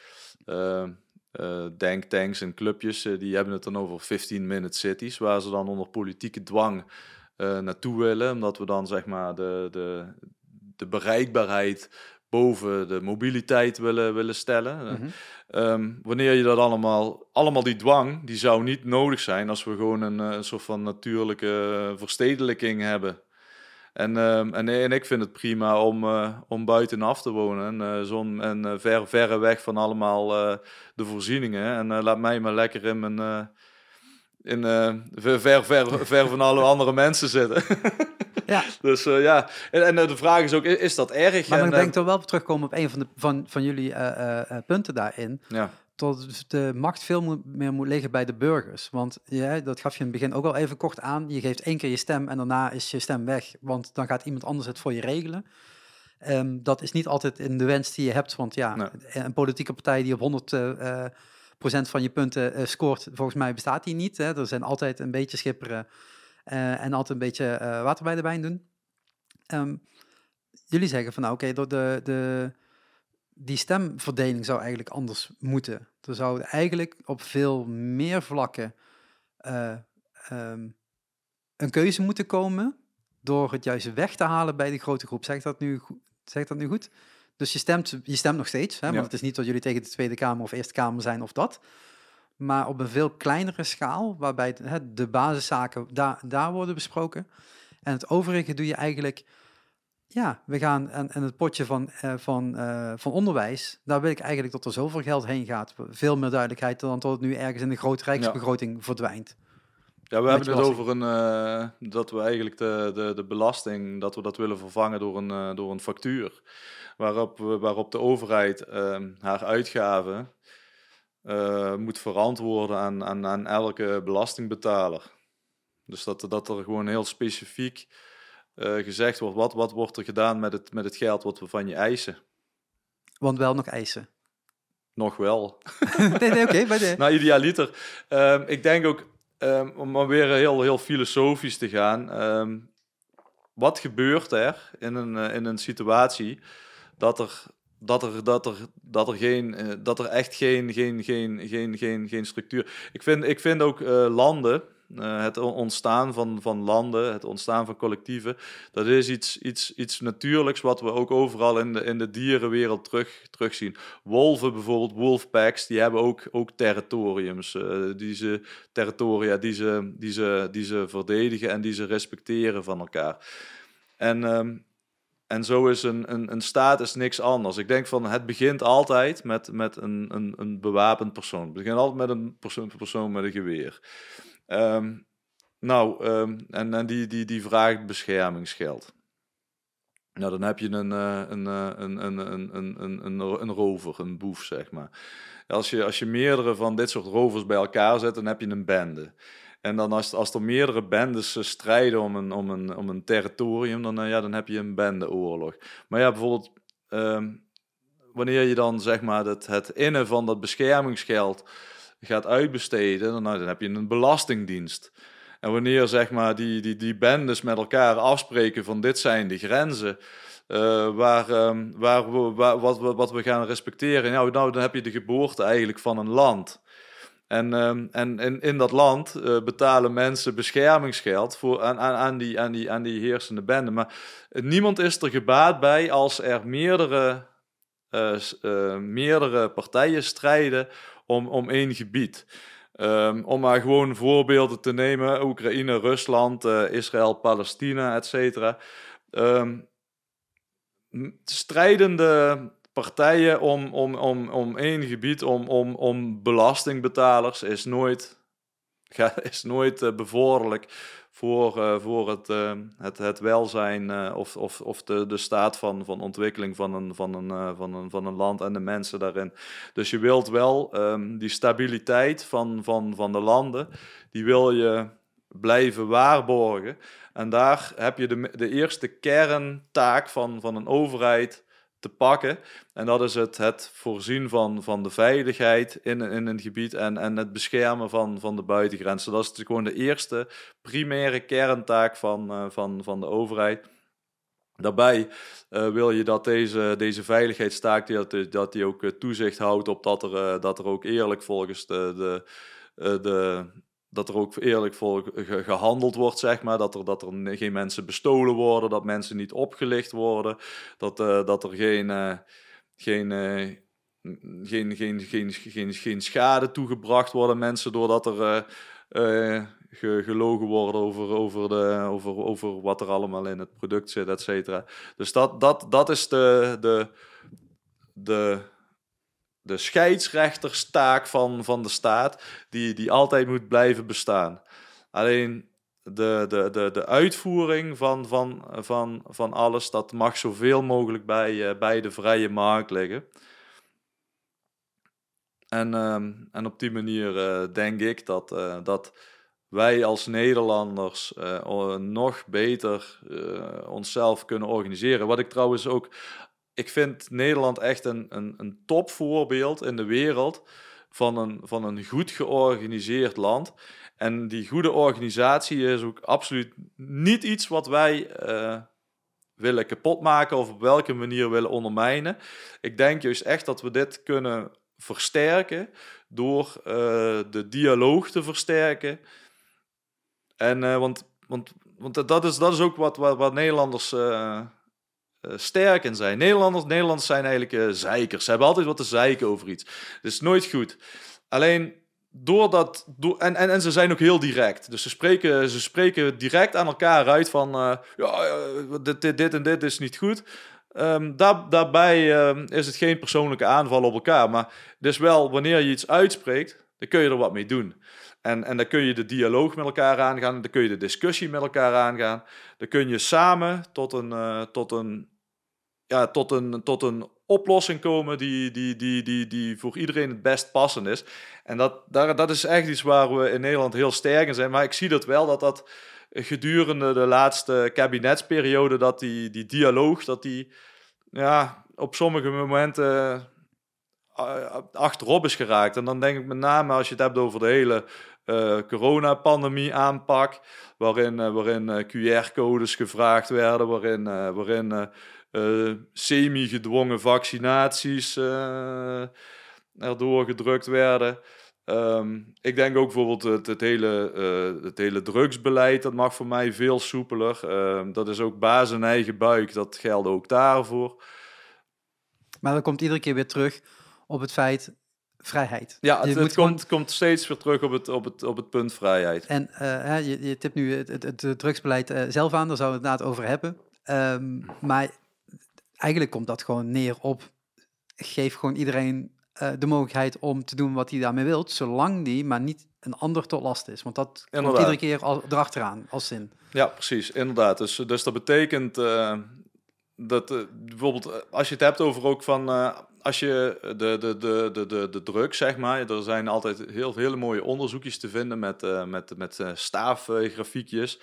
eh, eh, denktanks en clubjes, eh, die hebben het dan over 15-minute cities, waar ze dan onder politieke dwang naartoe willen, omdat we dan zeg maar de, de, de bereikbaarheid boven de mobiliteit willen, willen stellen. Eh, mhm. Ehm, wanneer je dat allemaal, allemaal die dwang, die zou niet nodig zijn als we gewoon een, eh, een soort van natuurlijke verstedelijking hebben. En, ehm, en, en ik vind het prima om, eh, om buitenaf te wonen en, eh, zon, en eh, ver, verre weg van allemaal eh, de voorzieningen. En eh, laat mij maar lekker in mijn, eh, in uh, ver, ver, ver, ver van alle andere mensen zitten. ja. Dus uh, ja, en, en, de vraag is ook, is dat erg? Maar en, dan denk ik toch wel terugkomen op een van, de, van, van jullie punten daarin. Ja tot de macht veel meer moet liggen bij de burgers. Want ja, dat gaf je in het begin ook al even kort aan. Je geeft één keer je stem en daarna is je stem weg, want dan gaat iemand anders het voor je regelen. Um, dat is niet altijd in de wens die je hebt, want ja, een politieke partij die op 100 uh, uh, procent van je punten uh, scoort, volgens mij bestaat die niet. Hè. Er zijn altijd een beetje schipperen uh, en altijd een beetje water bij de wijn doen. Um, jullie zeggen van nou oké, door de, de die stemverdeling zou eigenlijk anders moeten. Er zou eigenlijk op veel meer vlakken um, een keuze moeten komen door het juist weg te halen bij de grote groep. Zeg dat nu, zeg dat nu goed? Dus je stemt, je stemt nog steeds, hè, want het is niet dat jullie tegen de Tweede Kamer of Eerste Kamer zijn of dat. Maar op een veel kleinere schaal, waarbij hè, de basiszaken daar, daar worden besproken. En het overige doe je eigenlijk ja, we gaan en, en het potje van, uh, van, uh, van onderwijs, daar wil ik eigenlijk dat er zoveel geld heen gaat. Veel meer duidelijkheid dan tot het nu ergens in de grote rijksbegroting ja. verdwijnt. Ja, we hebben het over een, uh, dat we eigenlijk de, de, de belasting, dat we dat willen vervangen door een, door een factuur. Waarop, waarop de overheid ehm, haar uitgaven moet verantwoorden aan, aan, aan elke belastingbetaler. Dus dat, dat er gewoon heel specifiek uh, gezegd wordt, wat, wat wordt er gedaan met het, met het geld wat we van je eisen? Want wel nog eisen. Nog wel. nee, nee, oké. Okay, nou, idealiter. Um, ik denk ook, um, om maar weer heel, heel filosofisch te gaan. Um, wat gebeurt er in een, uh, in een situatie dat er, dat er, dat er, dat er, geen, uh, dat er echt geen, geen, geen, geen, geen, geen structuur... Ik vind, ik vind ook landen uh, het ontstaan van, van landen, het ontstaan van collectieven, dat is iets, iets, iets natuurlijks wat we ook overal in de, in de dierenwereld terug, terugzien. Wolven bijvoorbeeld, wolfpacks, die hebben ook, ook territoriums, die ze, territoria die ze, die, ze, die ze verdedigen en die ze respecteren van elkaar. En, um, en zo is een, een, een staat is niks anders. Ik denk van het begint altijd met, met een, een, een bewapend persoon. Het begint altijd met een persoon, persoon met een geweer. Um, nou, um, en, en die, die, die vraagt beschermingsgeld. Nou, dan heb je een, een, uh, een, een, een, een, een, een, een rover, een boef, zeg maar. Als je, als je meerdere van dit soort rovers bij elkaar zet, dan heb je een bende. En dan als, als er meerdere bendes uh, strijden om een, om een, om een territorium, dan, ja, dan heb je een bendeoorlog. Maar ja, bijvoorbeeld, um, wanneer je dan zeg maar het, het innen van dat beschermingsgeld gaat uitbesteden, dan, nou, dan heb je een belastingdienst. En wanneer zeg maar, die, die, die bendes met elkaar afspreken van dit zijn de grenzen, uh, waar, um, waar, we, wat, wat we gaan respecteren, nou, nou, dan heb je de geboorte eigenlijk van een land. En, um, en in, in dat land uh, betalen mensen beschermingsgeld voor, aan, aan, aan, die, aan, die, aan die heersende bende. Maar niemand is er gebaat bij als er meerdere, uh, meerdere partijen strijden om, om één gebied. Um, om maar gewoon voorbeelden te nemen: Oekraïne, Rusland, Israël, Palestina, et cetera. Um, strijdende partijen om, om, om, om één gebied, om, om, om belastingbetalers, is nooit, is nooit uh, bevorderlijk voor, uh, voor het, uh, het, het welzijn of, of, of de, de staat van, van ontwikkeling van een, van, een, van, een, van een land en de mensen daarin. Dus je wilt wel um, die stabiliteit van, van, van de landen, die wil je blijven waarborgen. En daar heb je de, de eerste kerntaak van, van een overheid te pakken. En dat is het, het voorzien van, van de veiligheid in, in een gebied en, en het beschermen van, van de buitengrenzen. Dat is gewoon de eerste primaire kerntaak van, uh, van, van de overheid. Daarbij uh, wil je dat deze, deze veiligheidstaak dat, dat die ook toezicht houdt op dat er, dat er ook eerlijk volgens de, de, de, dat er ook eerlijk voor gehandeld wordt, zeg maar. Dat er, dat er geen mensen bestolen worden, dat mensen niet opgelicht worden, dat, uh, dat er geen, uh, geen, uh, geen, geen, geen, geen, geen schade toegebracht worden mensen doordat er ge, gelogen wordt over, over, de, over, over wat er allemaal in het product zit, et cetera. Dus dat, dat, dat is de, de, de de scheidsrechterstaak van, van de staat, die, die altijd moet blijven bestaan. Alleen de, de, de, de uitvoering van, van, van, van alles, dat mag zoveel mogelijk bij, bij de vrije markt liggen. En, ehm, en op die manier denk ik dat, dat wij als Nederlanders nog beter onszelf kunnen organiseren. Wat ik trouwens ook, ik vind Nederland echt een, een, een topvoorbeeld in de wereld van een, van een goed georganiseerd land. En die goede organisatie is ook absoluut niet iets wat wij uh, willen kapotmaken of op welke manier willen ondermijnen. Ik denk juist echt dat we dit kunnen versterken door de dialoog te versterken en, uh, want, want, want dat is, dat is ook wat, wat, wat Nederlanders uh, uh, sterk in zijn. Nederlanders, Nederlanders zijn eigenlijk zeikers. Ze hebben altijd wat te zeiken over iets. Dat is nooit goed. Alleen doordat. Door, en, en, en ze zijn ook heel direct. Dus ze spreken, ze spreken direct aan elkaar uit van. ja, dit, dit, dit en dit is niet goed. Daar, daarbij um, is het geen persoonlijke aanval op elkaar. Maar dus wel, wanneer je iets uitspreekt, dan kun je er wat mee doen. En, en dan kun je de dialoog met elkaar aangaan, dan kun je de discussie met elkaar aangaan. Dan kun je samen tot een, uh, tot een, ja, tot een, tot een oplossing komen die, die, die, die, die voor iedereen het best passend is. En dat, daar, dat is echt iets waar we in Nederland heel sterk in zijn. Maar ik zie dat wel, dat dat gedurende de laatste kabinetsperiode, dat die, die dialoog, dat die ja, op sommige momenten achterop is geraakt. En dan denk ik met name als je het hebt over de hele uh, coronapandemie aanpak, waarin, uh, waarin uh, QR-codes gevraagd werden, waarin, waarin semi-gedwongen vaccinaties erdoor gedrukt werden. Um, ik denk ook bijvoorbeeld het, het, hele, het hele drugsbeleid, dat mag voor mij veel soepeler. Uh, dat is ook baas en eigen buik, dat geldt ook daarvoor. Maar dat komt iedere keer weer terug op het feit vrijheid. Ja, het, het komt, komt steeds weer terug op het, op het, op het punt vrijheid. En uh, je, je tipt nu het, het, het drugsbeleid uh, zelf aan, daar zouden we het inderdaad over hebben. Um, maar eigenlijk komt dat gewoon neer op, geef gewoon iedereen uh, de mogelijkheid om te doen wat hij daarmee wilt, zolang die maar niet een ander tot last is. Want dat inderdaad. komt iedere keer al, erachteraan als zin. Ja, precies, inderdaad. Dus, dus dat betekent dat bijvoorbeeld als je het hebt over ook van als je de, de, de, de, de, de druk, zeg maar, er zijn altijd heel hele mooie onderzoekjes te vinden met, uh, met, met uh, staafgrafiekjes,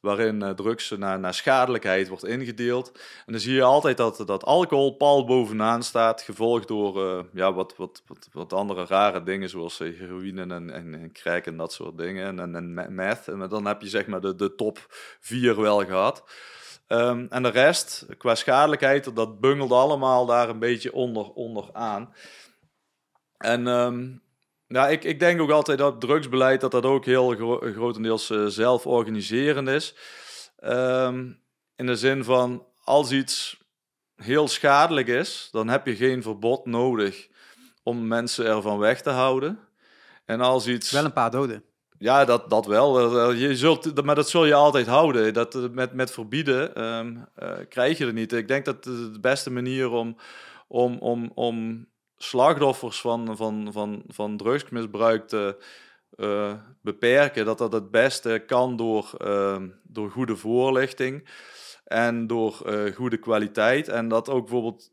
waarin uh, drugs naar, naar schadelijkheid wordt ingedeeld. En dan zie je altijd dat, dat alcohol pal bovenaan staat, gevolgd door ja, wat, wat, wat, wat andere rare dingen, zoals heroïne en, en, en en dat soort dingen, en, en, en meth. En dan heb je zeg maar de, de top vier wel gehad. Um, en de rest, qua schadelijkheid, dat bungelt allemaal daar een beetje onder, onder aan. En um, ja, ik, ik denk ook altijd dat drugsbeleid dat dat ook heel gro grotendeels uh, zelforganiserend is. Um, in de zin van, als iets heel schadelijk is, dan heb je geen verbod nodig om mensen ervan weg te houden. En als iets... Wel een paar doden. Ja, dat, dat wel. Je zult, maar dat zul je altijd houden. Dat, eh, met, met verbieden uh, krijg je er niet. Ik denk dat de beste manier om, om, om, om slachtoffers van, van, van, van drugsmisbruik te beperken, dat dat het beste kan door, uh, door goede voorlichting en door goede kwaliteit. En dat ook bijvoorbeeld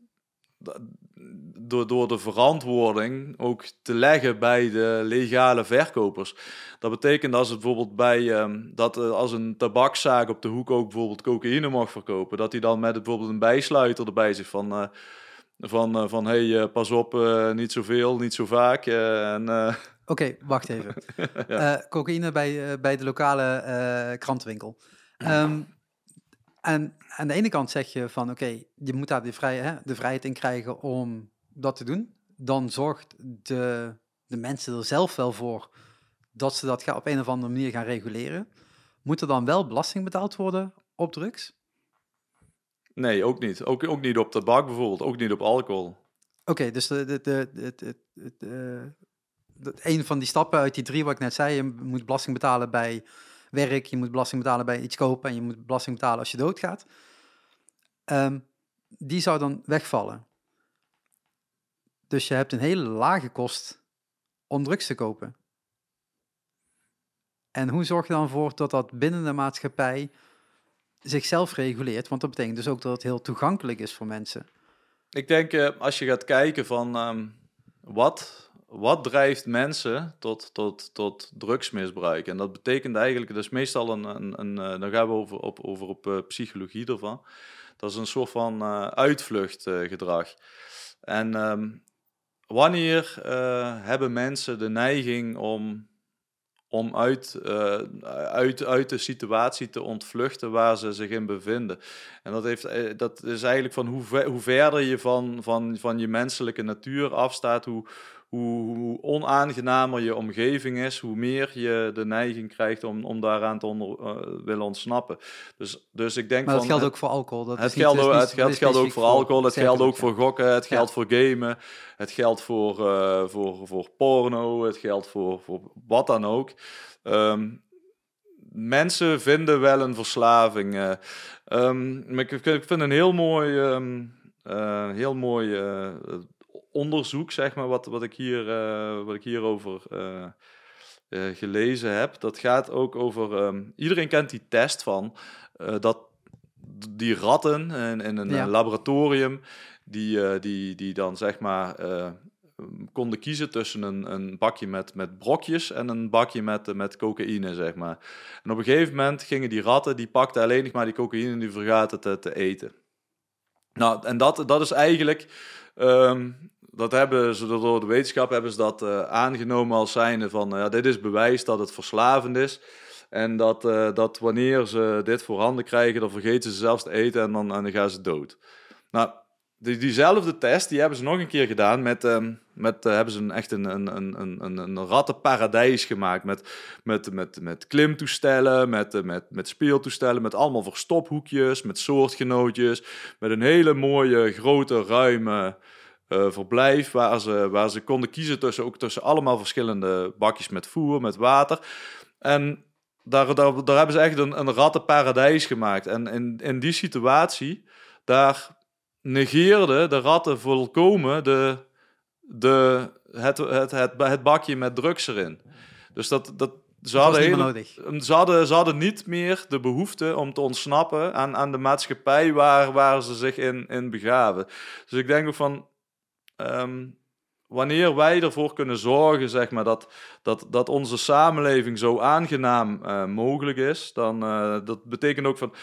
door, door de verantwoording ook te leggen bij de legale verkopers. Dat betekent als het bijvoorbeeld bij um, dat uh, als een tabakszaak op de hoek ook bijvoorbeeld cocaïne mag verkopen, dat hij dan met bijvoorbeeld een bijsluiter erbij zegt van. Uh, van, uh, van hey, pas op, niet zoveel, niet zo vaak. en, Oké, okay, wacht even. ja. cocaïne bij, bij de lokale krantenwinkel. Um, en aan de ene kant zeg je van oké, je moet daar de, vrij, hè, de vrijheid in krijgen om dat te doen. Dan zorgt de, de mensen er zelf wel voor dat ze dat op een of andere manier gaan reguleren. Moet er dan wel belasting betaald worden op drugs? Nee, ook niet. Ook, ook niet op tabak bijvoorbeeld, ook niet op alcohol. Oké, dus de, de, de, de, de, de, een van die stappen uit die drie wat ik net zei, je moet belasting betalen bij werk, je moet belasting betalen bij iets kopen en je moet belasting betalen als je doodgaat. Um, die zou dan wegvallen. Dus je hebt een hele lage kost om drugs te kopen. En hoe zorg je dan voor dat dat binnen de maatschappij zichzelf reguleert? Want dat betekent dus ook dat het heel toegankelijk is voor mensen. Ik denk, uh, als je gaat kijken van um, wat, wat drijft mensen tot, tot, tot drugsmisbruik? En dat betekent eigenlijk, dat is meestal een, een, een uh, dan gaan we over op, over op uh, psychologie ervan. Dat is een soort van uitvluchtgedrag. en um, wanneer hebben mensen de neiging om om uit, uh, uit, uit de situatie te ontvluchten waar ze zich in bevinden. En dat, heeft, eh, dat is eigenlijk van hoe, ver, hoe verder je van, van, van je menselijke natuur afstaat, hoe, hoe, hoe, onaangenamer je omgeving is, hoe meer je de neiging krijgt om, om daaraan te onder, uh, willen ontsnappen. Dus, dus ik denk maar dat van, geldt ook voor alcohol. Dat het, geldt, dus het, geldt, geldt ook voor alcohol, het geldt ook voor gokken, het geldt Ja. voor gamen, het geldt voor, uh, voor, voor porno, het geldt voor, voor wat dan ook. Um, mensen vinden wel een verslaving. Uh, um, ik, ik, vind een heel mooi, um, uh, heel mooi onderzoek, zeg maar, wat, wat, ik, hier, wat ik hierover gelezen heb. Dat gaat ook over. iedereen kent die test van dat die ratten in, in een ja. laboratorium, die, die, die dan zeg maar konden kiezen tussen een, een bakje met, met brokjes en een bakje met, met cocaïne, zeg maar. En op een gegeven moment gingen die ratten, die pakten alleen nog maar die cocaïne en die vergaten te, te eten. Nou, en dat, dat is eigenlijk, um, dat hebben ze door de wetenschap hebben ze dat uh, aangenomen als zijnde van, uh, ja, dit is bewijs dat het verslavend is. En dat, uh, dat wanneer ze dit voorhanden krijgen, dan vergeten ze zelfs te eten en dan, en dan gaan ze dood. Nou, die, diezelfde test, die hebben ze nog een keer gedaan met, um, met hebben ze een, echt een, een, een, een, een rattenparadijs gemaakt met, met, met, met klimtoestellen, met, met, met speeltoestellen, met allemaal verstophoekjes, met soortgenootjes, met een hele mooie, grote, ruime uh, verblijf waar ze, waar ze konden kiezen tussen, ook tussen allemaal verschillende bakjes met voer, met water. En daar, daar, daar hebben ze echt een, een rattenparadijs gemaakt. En in, in die situatie, daar negeerde de ratten volkomen de, de, het, het, het, het bakje met drugs erin. Dus dat, dat, ze, hadden hele, ze, hadden, ze hadden niet meer de behoefte om te ontsnappen aan, aan de maatschappij waar, waar ze zich in, in begaven. Dus ik denk ook van. Um, wanneer wij ervoor kunnen zorgen, zeg maar, dat, dat, dat onze samenleving zo aangenaam uh, mogelijk is, dan uh, dat betekent ook van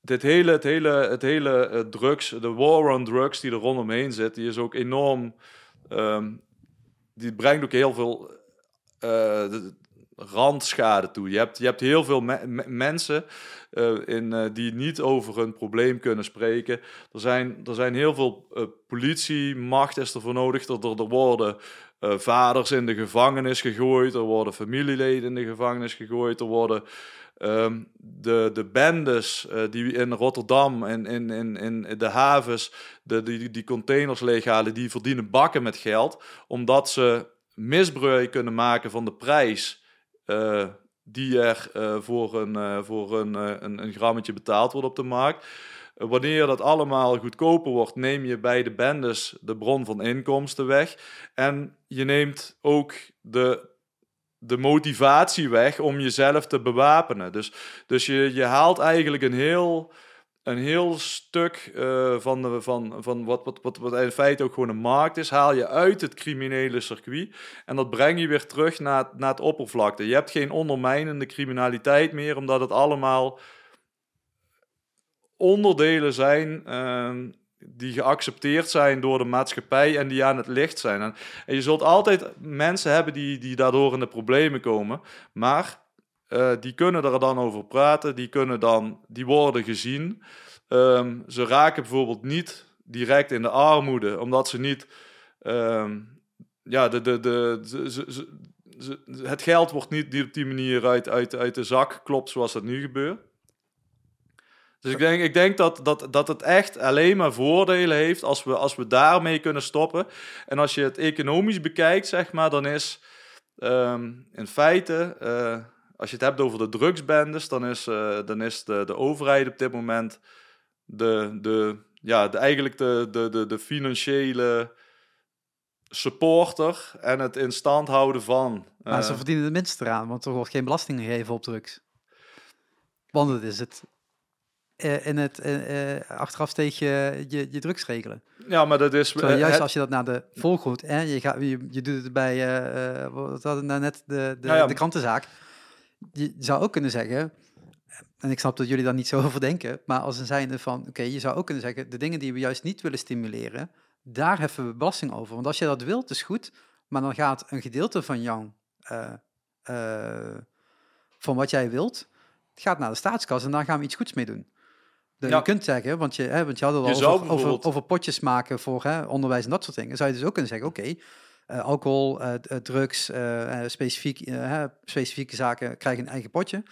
dit hele, het hele, het hele uh, drugs, de war on drugs die er rondomheen zit, die is ook enorm. Um, die brengt ook heel veel randschade toe. Je hebt, je hebt heel veel me me mensen uh, in, die niet over hun probleem kunnen spreken. Er zijn, er zijn heel veel politiemacht is ervoor nodig. Er, er, worden vaders in de gevangenis gegooid, er worden familieleden in de gevangenis gegooid, er worden. Um, de, de bendes die in Rotterdam en in, in, in de havens de, die, die containers leeghalen, die verdienen bakken met geld, omdat ze misbruik kunnen maken van de prijs uh, die er uh, voor, een, voor een, een, een, grammetje betaald wordt op de markt. Wanneer dat allemaal goedkoper wordt, neem je bij de bendes de bron van inkomsten weg. En je neemt ook de de motivatie weg om jezelf te bewapenen. Dus, dus je, je haalt eigenlijk een heel, een heel stuk uh, van, de, van, van wat, wat, wat, wat in feite ook gewoon een markt is, haal je uit het criminele circuit en dat breng je weer terug naar, naar het oppervlakte. Je hebt geen ondermijnende criminaliteit meer, omdat het allemaal onderdelen zijn uh, die geaccepteerd zijn door de maatschappij en die aan het licht zijn. En, en je zult altijd mensen hebben die, die daardoor in de problemen komen, maar uh, die kunnen er dan over praten, die, kunnen dan, die worden gezien. Um, ze raken bijvoorbeeld niet direct in de armoede, omdat ze niet... Um, ja, de, de, de, ze, ze, het geld wordt niet op die manier uit, uit, de zak klopt zoals dat nu gebeurt. Dus ik denk, ik denk dat, dat, dat het echt alleen maar voordelen heeft als we, als we daarmee kunnen stoppen. En als je het economisch bekijkt, zeg maar, dan is um, in feite, uh, als je het hebt over de drugsbendes, dan is, uh, dan is de, de overheid op dit moment de, de, ja, de, eigenlijk de, de, de, de financiële supporter en het in stand houden van. Maar ze eh, verdienen het minst eraan, want er wordt geen belasting gegeven op drugs. Want het is het. eh, in het eh, eh, achteraf steeg je, je je drugs regelen. ja, maar dat is. Terwijl eh, juist het- als je dat naar de volgoed, hè, je, gaat, je, je doet het bij, eh, eh, wat hadden nou net, de, de, Nou ja. de krantenzaak. Je zou ook kunnen zeggen, en ik snap dat jullie daar niet zo over denken, maar als een zijnde van, oké, je zou ook kunnen zeggen, de dingen die we juist niet willen stimuleren, daar heffen we belasting over. Want als je dat wilt, is goed, maar dan gaat een gedeelte van jouw, eh, eh, van wat jij wilt, gaat naar de staatskas en daar gaan we iets goeds mee doen. Dus Ja. Je kunt zeggen, want je, hè, want je had het al over, over, potjes maken voor hè, onderwijs en dat soort dingen. Zou je dus ook kunnen zeggen, oké, alcohol, eh, d- eh, drugs, eh, eh, specifiek, specifieke zaken krijgen een eigen potje.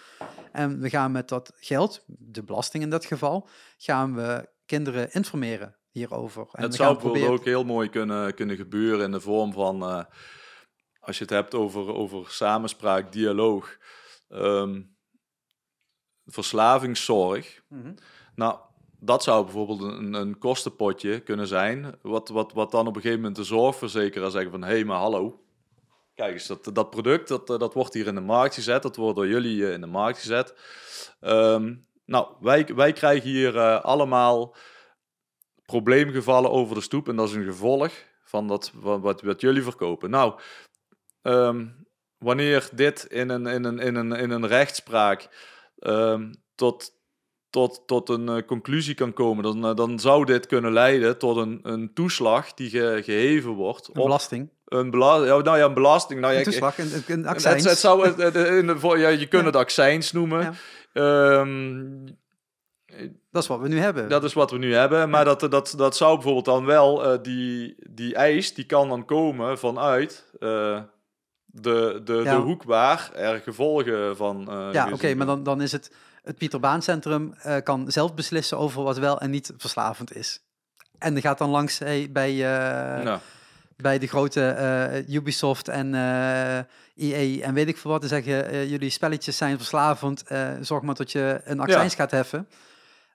En we gaan met dat geld, de belasting in dat geval, gaan we kinderen informeren hierover. En het zou gaan bijvoorbeeld proberen- ook heel mooi kunnen, kunnen gebeuren in de vorm van, als je het hebt over, over samenspraak, dialoog, ehm, verslavingszorg. Mhm. Nou, dat zou bijvoorbeeld een, een kostenpotje kunnen zijn, wat, wat, wat dan op een gegeven moment de zorgverzekeraar zeggen van, hé, hey, maar hallo, kijk eens, dat, dat product, dat, eh, dat wordt hier in de markt gezet, dat wordt door jullie eh, in de markt gezet. Ehm, nou, wij, wij krijgen hier eh, allemaal probleemgevallen over de stoep en dat is een gevolg van dat, wat, wat, wat jullie verkopen. Nou, ehm, wanneer dit in een, in een, in een, in een rechtspraak ehm, tot, tot, tot een eh, conclusie kan komen, dan, eh, dan zou dit kunnen leiden tot een, een toeslag die ge- geheven wordt Een op belasting. een belasting. Ja, nou ja, een belasting. Nou, ja, Een toeslag, een, een accijns. het zou het, het- in de, voor- ja, je kunt het accijns noemen. Ehm, Dat is wat we nu hebben. dat is wat we nu hebben, maar dat, dat, dat zou bijvoorbeeld dan wel, eh, die, die eis, die kan dan komen vanuit de, de, de hoek waar er gevolgen van ja, oké, maar dan, dan is het... Het Pieter Baan Centrum eh, kan zelf beslissen over wat wel en niet verslavend is. En die gaat dan langs hey, bij, eh, bij de grote eh, Ubisoft en EA en weet ik veel wat. En zeggen, jullie spelletjes zijn verslavend, zorg maar dat je een accijns gaat heffen.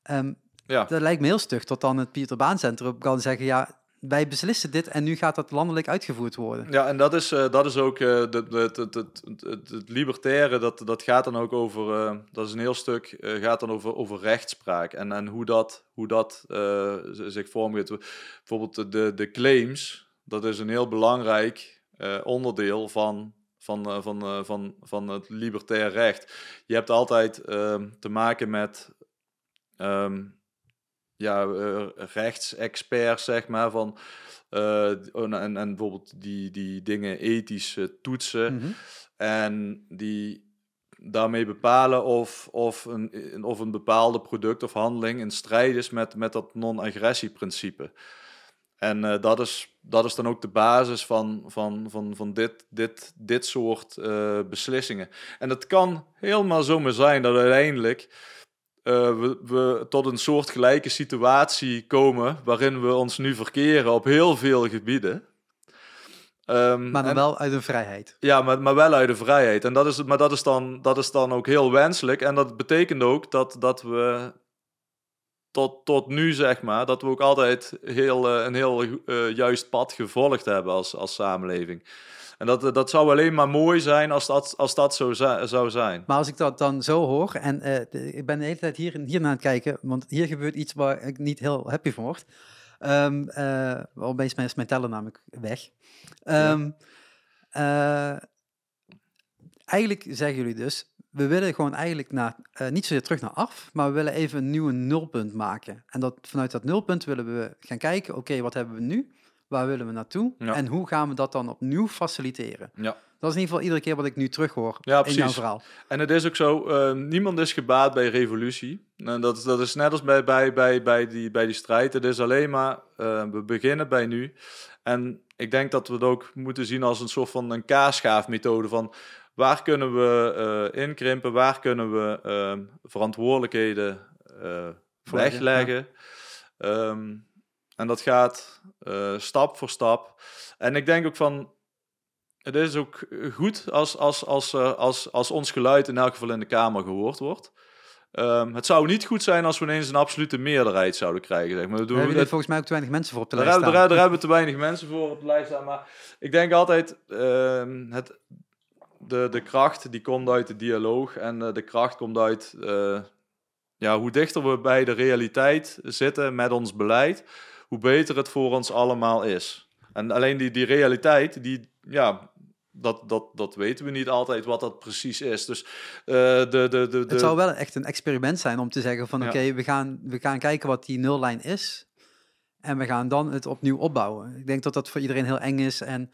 Ehm, Ja. Dat lijkt me heel stug, tot dan het Pieter Baan Centrum kan zeggen, ja, wij beslissen dit en nu gaat dat landelijk uitgevoerd worden. Ja, en dat is, eh, dat is ook eh, het, het libertaire, dat, dat gaat dan ook over, eh, dat is een heel stuk, gaat dan over, over rechtspraak en, en hoe dat, hoe dat zich vormgeeft. Bijvoorbeeld de- de, claims, dat is een heel belangrijk onderdeel van, van, van, van, van het libertair recht. Je hebt altijd ehm, te maken met ehm, ja, eh, rechtsexperts, zeg maar, van eh, en, en en bijvoorbeeld die, die dingen ethisch toetsen Mhm. en die daarmee bepalen of, of, een, of een bepaalde product of handeling in strijd is met, met dat non-agressieprincipe. En eh, dat, is, dat is dan ook de basis van, van, van, van dit, dit, dit soort beslissingen. En het kan helemaal zomaar zijn dat uiteindelijk we, we tot een soort gelijke situatie komen waarin we ons nu verkeren op heel veel gebieden. Ehm, Maar dan en- wel uit een vrijheid. ja, maar, maar wel uit de vrijheid. En dat is, maar dat is, dan, dat is dan ook heel wenselijk. En dat betekent ook dat, dat we tot, tot nu, zeg maar, dat we ook altijd heel, eh, een heel eh, juist pad gevolgd hebben als, als samenleving. En dat, dat zou alleen maar mooi zijn als dat, als dat zo zou zijn. Maar als ik dat dan zo hoor, en eh, ik ben de hele tijd hier, hier naar het kijken, want hier gebeurt iets waar ik niet heel happy van word. Ehm eh, opeens is mijn teller namelijk weg. Ehm, eh, eigenlijk zeggen jullie dus, we willen gewoon eigenlijk naar, eh, niet zozeer terug naar af, maar we willen even een nieuwe nulpunt maken. En dat, vanuit dat nulpunt willen we gaan kijken, oké, wat hebben we nu? Waar willen we naartoe? Ja. En hoe gaan we dat dan opnieuw faciliteren? Ja. Dat is in ieder geval iedere keer wat ik nu terughoor Ja, in jouw verhaal. En het is ook zo, eh, niemand is gebaat bij revolutie. En dat, dat is net als bij, bij, bij, bij, die, bij die strijd. Het is alleen maar, eh, we beginnen bij nu. En ik denk dat we het ook moeten zien als een soort van een kaasschaafmethode van... Waar kunnen we eh, inkrimpen? Waar kunnen we ehm, verantwoordelijkheden eh, wegleggen? En dat gaat eh, stap voor stap. En ik denk ook van, het is ook goed als, als, als, eh, als, als ons geluid in elk geval in de Kamer gehoord wordt. Ehm, het zou niet goed zijn als we ineens een absolute meerderheid zouden krijgen. Zeg maar. We doen, hebben het- volgens mij ook te weinig mensen voor op de lijst daar, staan. daar hebben we te weinig mensen voor op de lijst staan. Maar ik denk altijd, ehm, het, de, de kracht die komt uit de dialoog. En eh, de kracht komt uit ja, hoe dichter we bij de realiteit zitten met ons beleid, hoe beter het voor ons allemaal is. En alleen die, die realiteit, die, ja, dat, dat, dat weten we niet altijd wat dat precies is. Dus eh, de, de, de, de, Het zou wel echt een experiment zijn om te zeggen van Ja. oké, we, gaan, we gaan kijken wat die nullijn is. En we gaan dan het opnieuw opbouwen. Ik denk dat dat voor iedereen heel eng is. En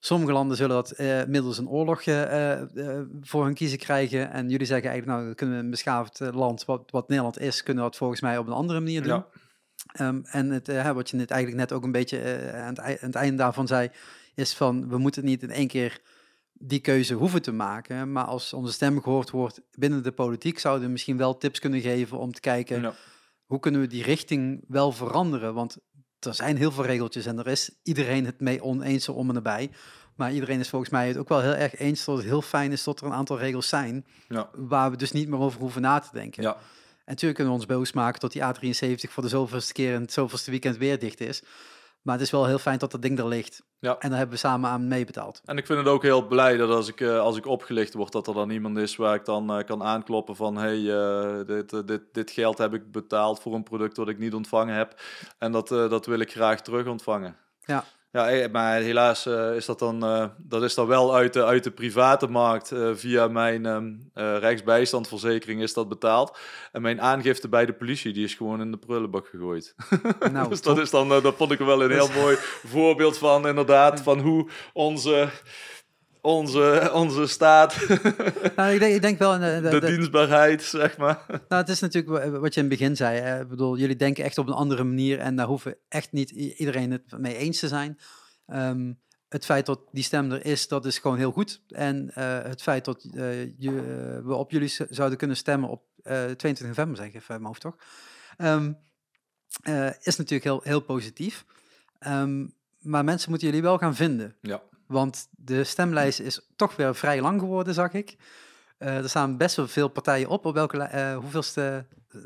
sommige landen zullen dat eh, middels een oorlog eh, voor hun kiezen krijgen. En jullie zeggen eigenlijk, nou, kunnen we een beschaafd land, wat, wat Nederland is, kunnen we dat volgens mij op een andere manier doen. Ja. Ehm, en het, eh, wat je net eigenlijk net ook een beetje eh, aan, het, ei- aan het einde daarvan zei, is van we moeten niet in één keer die keuze hoeven te maken. Maar als onze stem gehoord wordt binnen de politiek, zouden we misschien wel tips kunnen geven om te kijken Ja. hoe kunnen we die richting wel veranderen. Want er zijn heel veel regeltjes en er is iedereen het mee oneens om en nabij. Maar iedereen is volgens mij het ook wel heel erg eens dat het heel fijn is dat er een aantal regels zijn Ja. waar we dus niet meer over hoeven na te denken. Ja. En natuurlijk kunnen we ons boos maken tot die A73 voor de zoveelste keer en het zoveelste weekend weer dicht is. Maar het is wel heel fijn dat dat ding er ligt. Ja. En daar hebben we samen aan meebetaald. En ik vind het ook heel blij dat als ik, eh, als ik opgelicht word, dat er dan iemand is waar ik dan eh, kan aankloppen van hey, eh, dit, dit, dit geld heb ik betaald voor een product wat ik niet ontvangen heb. En dat, dat wil ik graag terug ontvangen. Ja. Ja, eh, maar helaas eh, is dat dan, eh, dat is dan wel uit de, uit de private markt. via mijn ehm eh, rechtsbijstandverzekering is dat betaald. En mijn aangifte bij de politie, die is gewoon in de prullenbak gegooid. Nou, dus top. dat is dan, dat vond ik wel een heel Dus- mooi voorbeeld van, inderdaad, van hoe onze, onze, onze staat, Nou, ik, denk, ik denk wel... eh, de- de de- dienstbaarheid, zeg maar. Nou, het is natuurlijk wa- wat je in het begin zei. Hè? Ik bedoel, jullie denken echt op een andere manier en daar hoeven echt niet iedereen het mee eens te zijn. Ehm, het feit dat die stem er is, dat is gewoon heel goed. En eh, het feit dat eh, je, we op jullie zouden kunnen stemmen op eh 22 november, zeg ik even uit mijn hoofd toch, Ehm, eh, is natuurlijk heel, heel positief. Ehm, maar mensen moeten jullie wel gaan vinden. Ja. Want de stemlijst is toch weer vrij lang geworden, zag ik. Eh, er staan best wel veel partijen op. Op welke eh, hoeveelste eh,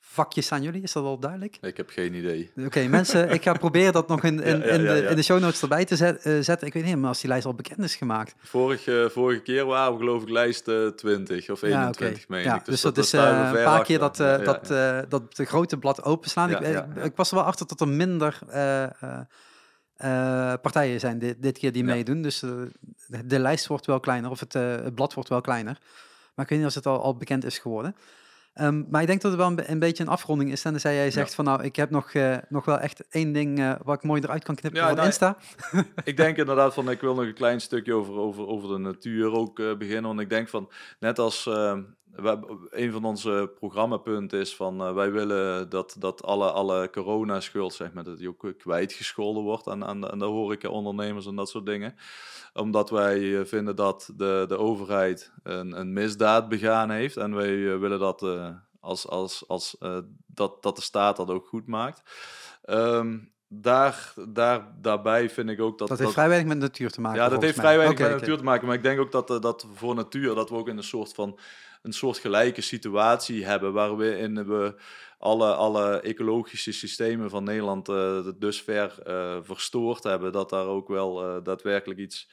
vakjes staan jullie? Is dat al duidelijk? Ik heb geen idee. Oké, mensen, ik ga proberen dat nog in, in, Ja, ja, in, de, in de show notes erbij te zet- zetten. Ik weet niet, maar als die lijst al bekend is gemaakt. Vorige, vorige keer waren we geloof ik lijst eh, 20 of 21, meen ja, ik. dus, dat, is een paar keer dat, dat, dat de grote blad openslaan. Ik, ja. ik was er wel achter dat er minder eh, partijen zijn dit, dit keer die Ja. meedoen. Dus eh, de, de lijst wordt wel kleiner, of het, eh, het blad wordt wel kleiner. Maar ik weet niet als het al, al bekend is geworden. Ehm, maar ik denk dat het wel een, een beetje een afronding is. En dan zei jij zegt van nou, ik heb nog, nog wel echt één ding wat ik mooi eruit kan knippen Ja, van nou, Insta. ik denk inderdaad van, ik wil nog een klein stukje over, over, over de natuur ook beginnen. Want ik denk van, net als eh, we, hebben- een van onze programmapunten is van, eh, wij willen dat, dat alle, alle coronaschuld, zeg maar, dat die ook kwijtgescholden wordt aan, aan, de- aan de horeca-ondernemers en dat soort dingen. Omdat wij eh, vinden dat de, de overheid een, een misdaad begaan heeft. En wij eh, willen dat, eh, als, als, als, dat, dat de staat dat ook goed maakt. Ehm, daar, daar, daarbij vind ik ook dat... Dat heeft vrij weinig met natuur te maken. Ja, dat heeft mij. vrij weinig met natuur te maken. Maar ik denk ook dat, dat voor natuur, dat we ook in een soort van een soort gelijke situatie hebben. Waar we alle, alle ecologische systemen van Nederland eh dus ver eh, verstoord hebben. Dat daar ook wel eh, daadwerkelijk iets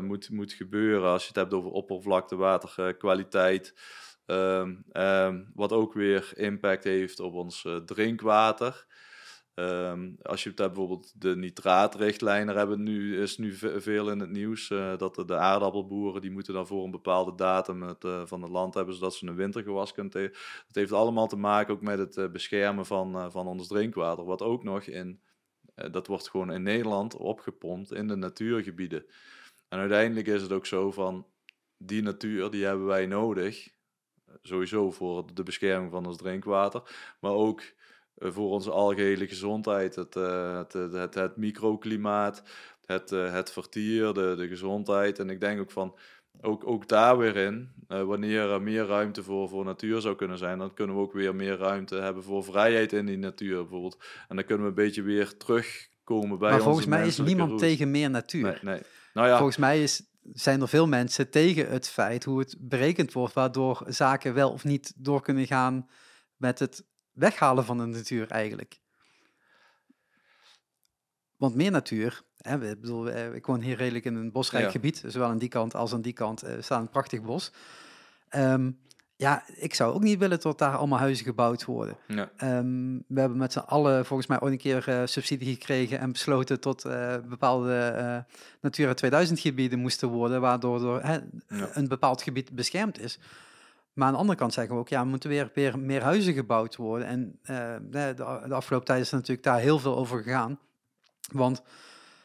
moet, moet gebeuren. Als je het hebt over oppervlakte, waterkwaliteit. Ehm, ehm, wat ook weer impact heeft op ons drinkwater. Ehm, als je bijvoorbeeld de nitraatrichtlijn, daar hebben nu, is nu ve- veel in het nieuws. eh, dat de, aardappelboeren, die moeten dan voor een bepaalde datum het, eh, van het land hebben, zodat ze een wintergewas kunnen tegen. Dat heeft allemaal te maken ook met het eh, beschermen van, van ons drinkwater. Wat ook nog in, dat wordt gewoon in Nederland opgepompt in de natuurgebieden. En uiteindelijk is het ook zo van, die natuur, die hebben wij nodig. Sowieso voor de bescherming van ons drinkwater, maar ook voor onze algehele gezondheid, het, eh, het, het, het, het microklimaat, het, eh, het vertier, de, de gezondheid. En ik denk ook van, ook, ook daar weer in, eh, wanneer er meer ruimte voor, voor natuur zou kunnen zijn, dan kunnen we ook weer meer ruimte hebben voor vrijheid in die natuur bijvoorbeeld. En dan kunnen we een beetje weer terugkomen bij Maar volgens mij is niemand tegen meer natuur. Nee, nee. Nou ja, Volgens mij is zijn er veel mensen tegen het feit hoe het berekend wordt, waardoor zaken wel of niet door kunnen gaan met het weghalen van de natuur eigenlijk. Want meer natuur, hè, bedoel, eh, ik woon hier redelijk in een bosrijk Ja. gebied, zowel aan die kant als aan die kant eh, staat een prachtig bos. Ehm, ja, ik zou ook niet willen dat daar allemaal huizen gebouwd worden. Ja. Ehm, we hebben met z'n allen volgens mij ooit een keer eh, subsidie gekregen en besloten tot bepaalde eh, Natura 2000 gebieden moesten worden, waardoor door, hè, Ja. een bepaald gebied beschermd is. Maar aan de andere kant zeggen we ook, ja, er moeten weer, weer meer huizen gebouwd worden. En eh, de, de, afgelopen tijd is er natuurlijk daar heel veel over gegaan. Want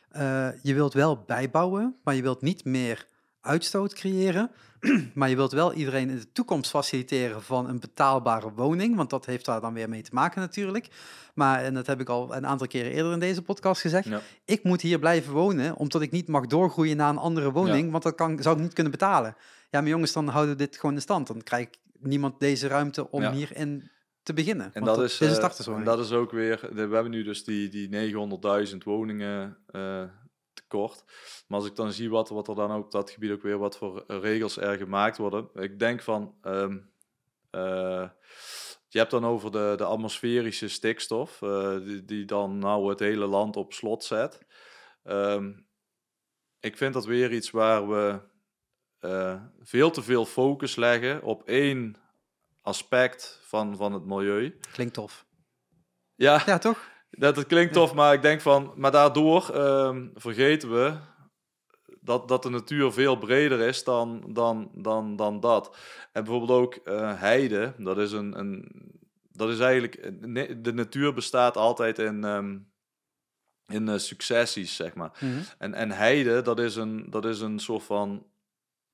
eh, je wilt wel bijbouwen, maar je wilt niet meer uitstoot creëren. maar je wilt wel iedereen in de toekomst faciliteren van een betaalbare woning. Want dat heeft daar dan weer mee te maken natuurlijk. Maar, en dat heb ik al een aantal keren eerder in deze podcast gezegd. Ja. Ik moet hier blijven wonen, omdat ik niet mag doorgroeien naar een andere woning. Ja. Want dat kan, zou ik niet kunnen betalen. Ja, maar jongens, dan houden we dit gewoon in stand. Dan krijgt niemand deze ruimte om Ja. hierin te beginnen. En dat, is, dit is eh, en dat is ook weer, we hebben nu dus die, die 900.000 woningen eh, tekort. Maar als ik dan zie wat, wat er dan ook op dat gebied ook weer, wat voor regels er gemaakt worden. Ik denk van, ehm, eh, je hebt dan over de, de atmosferische stikstof, eh, die, die dan nou het hele land op slot zet. Ehm, ik vind dat weer iets waar we eh, veel te veel focus leggen op één aspect van, van het milieu. Klinkt tof. Ja, Ja, toch? Dat, dat klinkt tof, maar ik denk van, maar daardoor ehm, vergeten we dat, dat de natuur veel breder is dan, dan, dan, dan dat. En bijvoorbeeld ook eh, heide, dat is een, een dat is eigenlijk, de natuur bestaat altijd in, ehm, in eh, successies, zeg maar. Mhm. En, en heide, dat is een, dat is een soort van.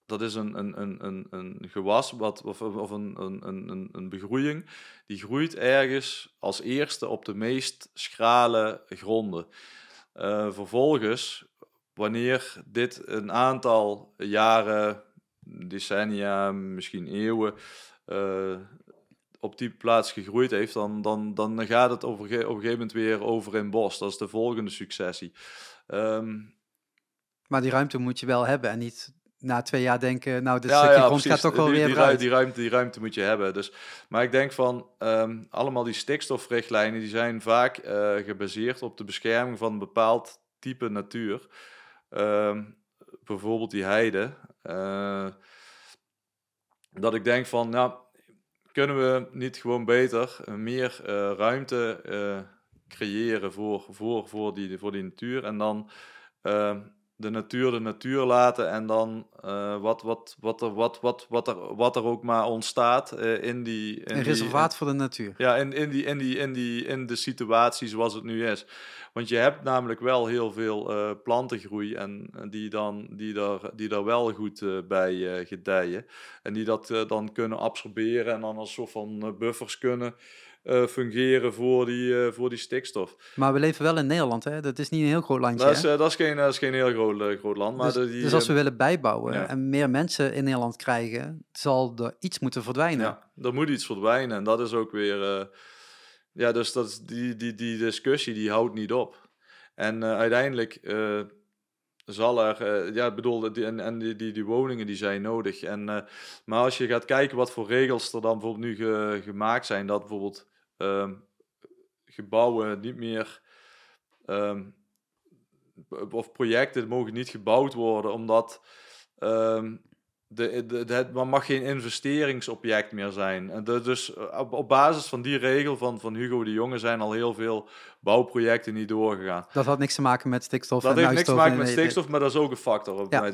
Dat is een, een, een, een, een gewas wat, of, of een, een, een, een begroeiing. Die groeit ergens als eerste op de meest schrale gronden. Eh, vervolgens, wanneer dit een aantal jaren, decennia, misschien eeuwen. eh, op die plaats gegroeid heeft, dan, dan, dan gaat het op een, gegeven moment weer over in bos. Dat is de volgende successie. Ehm, Maar die ruimte moet je wel hebben en niet na twee jaar denken, nou, dit ja, stukje ja, grond precies. gaat toch wel weer die, die, ruimte, die ruimte moet je hebben. Dus, maar ik denk van, ehm, allemaal die stikstofrichtlijnen, die zijn vaak eh, gebaseerd op de bescherming van een bepaald type natuur. Ehm, bijvoorbeeld die heide. Eh, dat ik denk van, nou, kunnen we niet gewoon beter eh, meer ruimte creëren voor, voor, voor, die, voor die natuur en dan ehm, de natuur de natuur laten en dan eh, wat, wat, wat, er, wat, wat, wat, er, wat er ook maar ontstaat eh, in die... In Een die- reservaat voor de natuur. ja, in, in, die, in, die, in, die, in de situatie zoals het nu is. Want je hebt namelijk wel heel veel eh, plantengroei en die, dan, die, daar, die daar wel goed bij gedijen. En die dat dan kunnen absorberen en dan als soort van buffers kunnen eh, fungeren voor die, eh, voor die stikstof. Maar we leven wel in Nederland, hè? Dat is niet een heel groot landje. Dat is, eh, dat, is geen, dat is geen heel groot, groot land. Maar dus, die, dus als we willen bijbouwen ja. en meer mensen in Nederland krijgen, zal er iets moeten verdwijnen. Ja, er moet iets verdwijnen. En dat is ook weer. ja, dus dat is die, die, die discussie die houdt niet op. En uiteindelijk zal er. eh, ja, ik bedoel, die, en, en die, die, die woningen die zijn nodig. En, maar als je gaat kijken wat voor regels er dan bijvoorbeeld nu ge- gemaakt zijn, dat bijvoorbeeld ehm, gebouwen niet meer. ehm, of projecten mogen niet gebouwd worden omdat ehm, de, de, de- het mag geen investeringsobject meer zijn. En de- dus eh, op, op basis van die regel van, van Hugo de Jonge zijn al heel veel bouwprojecten niet doorgegaan. Dat had niks te maken met stikstof Dat en heeft niks te maken met nee, nee. stikstof, maar dat is ook een factor. Op Ja. mij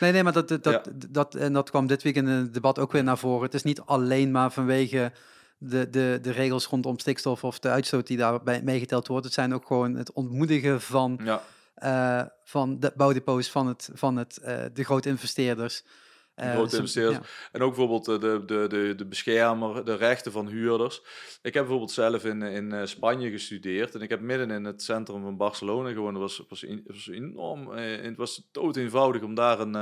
Nee, nee, maar dat, dat, dat, dat, en dat kwam dit weekend in het debat ook weer naar voren. Het is niet alleen maar vanwege de, de, de regels rondom stikstof of de uitstoot die daarbij meegeteld wordt. Het zijn ook gewoon het ontmoedigen van, ja, eh, van de bouwdepots van, het, van het, eh, de grote investeerders. De Eh, grote investeerders. ja. En ook bijvoorbeeld de, de, de, de beschermer, de rechten van huurders. Ik heb bijvoorbeeld zelf in, in Spanje gestudeerd. En ik heb midden in het centrum van Barcelona gewoond. Het was, was, was enorm. het was dood eenvoudig om daar een,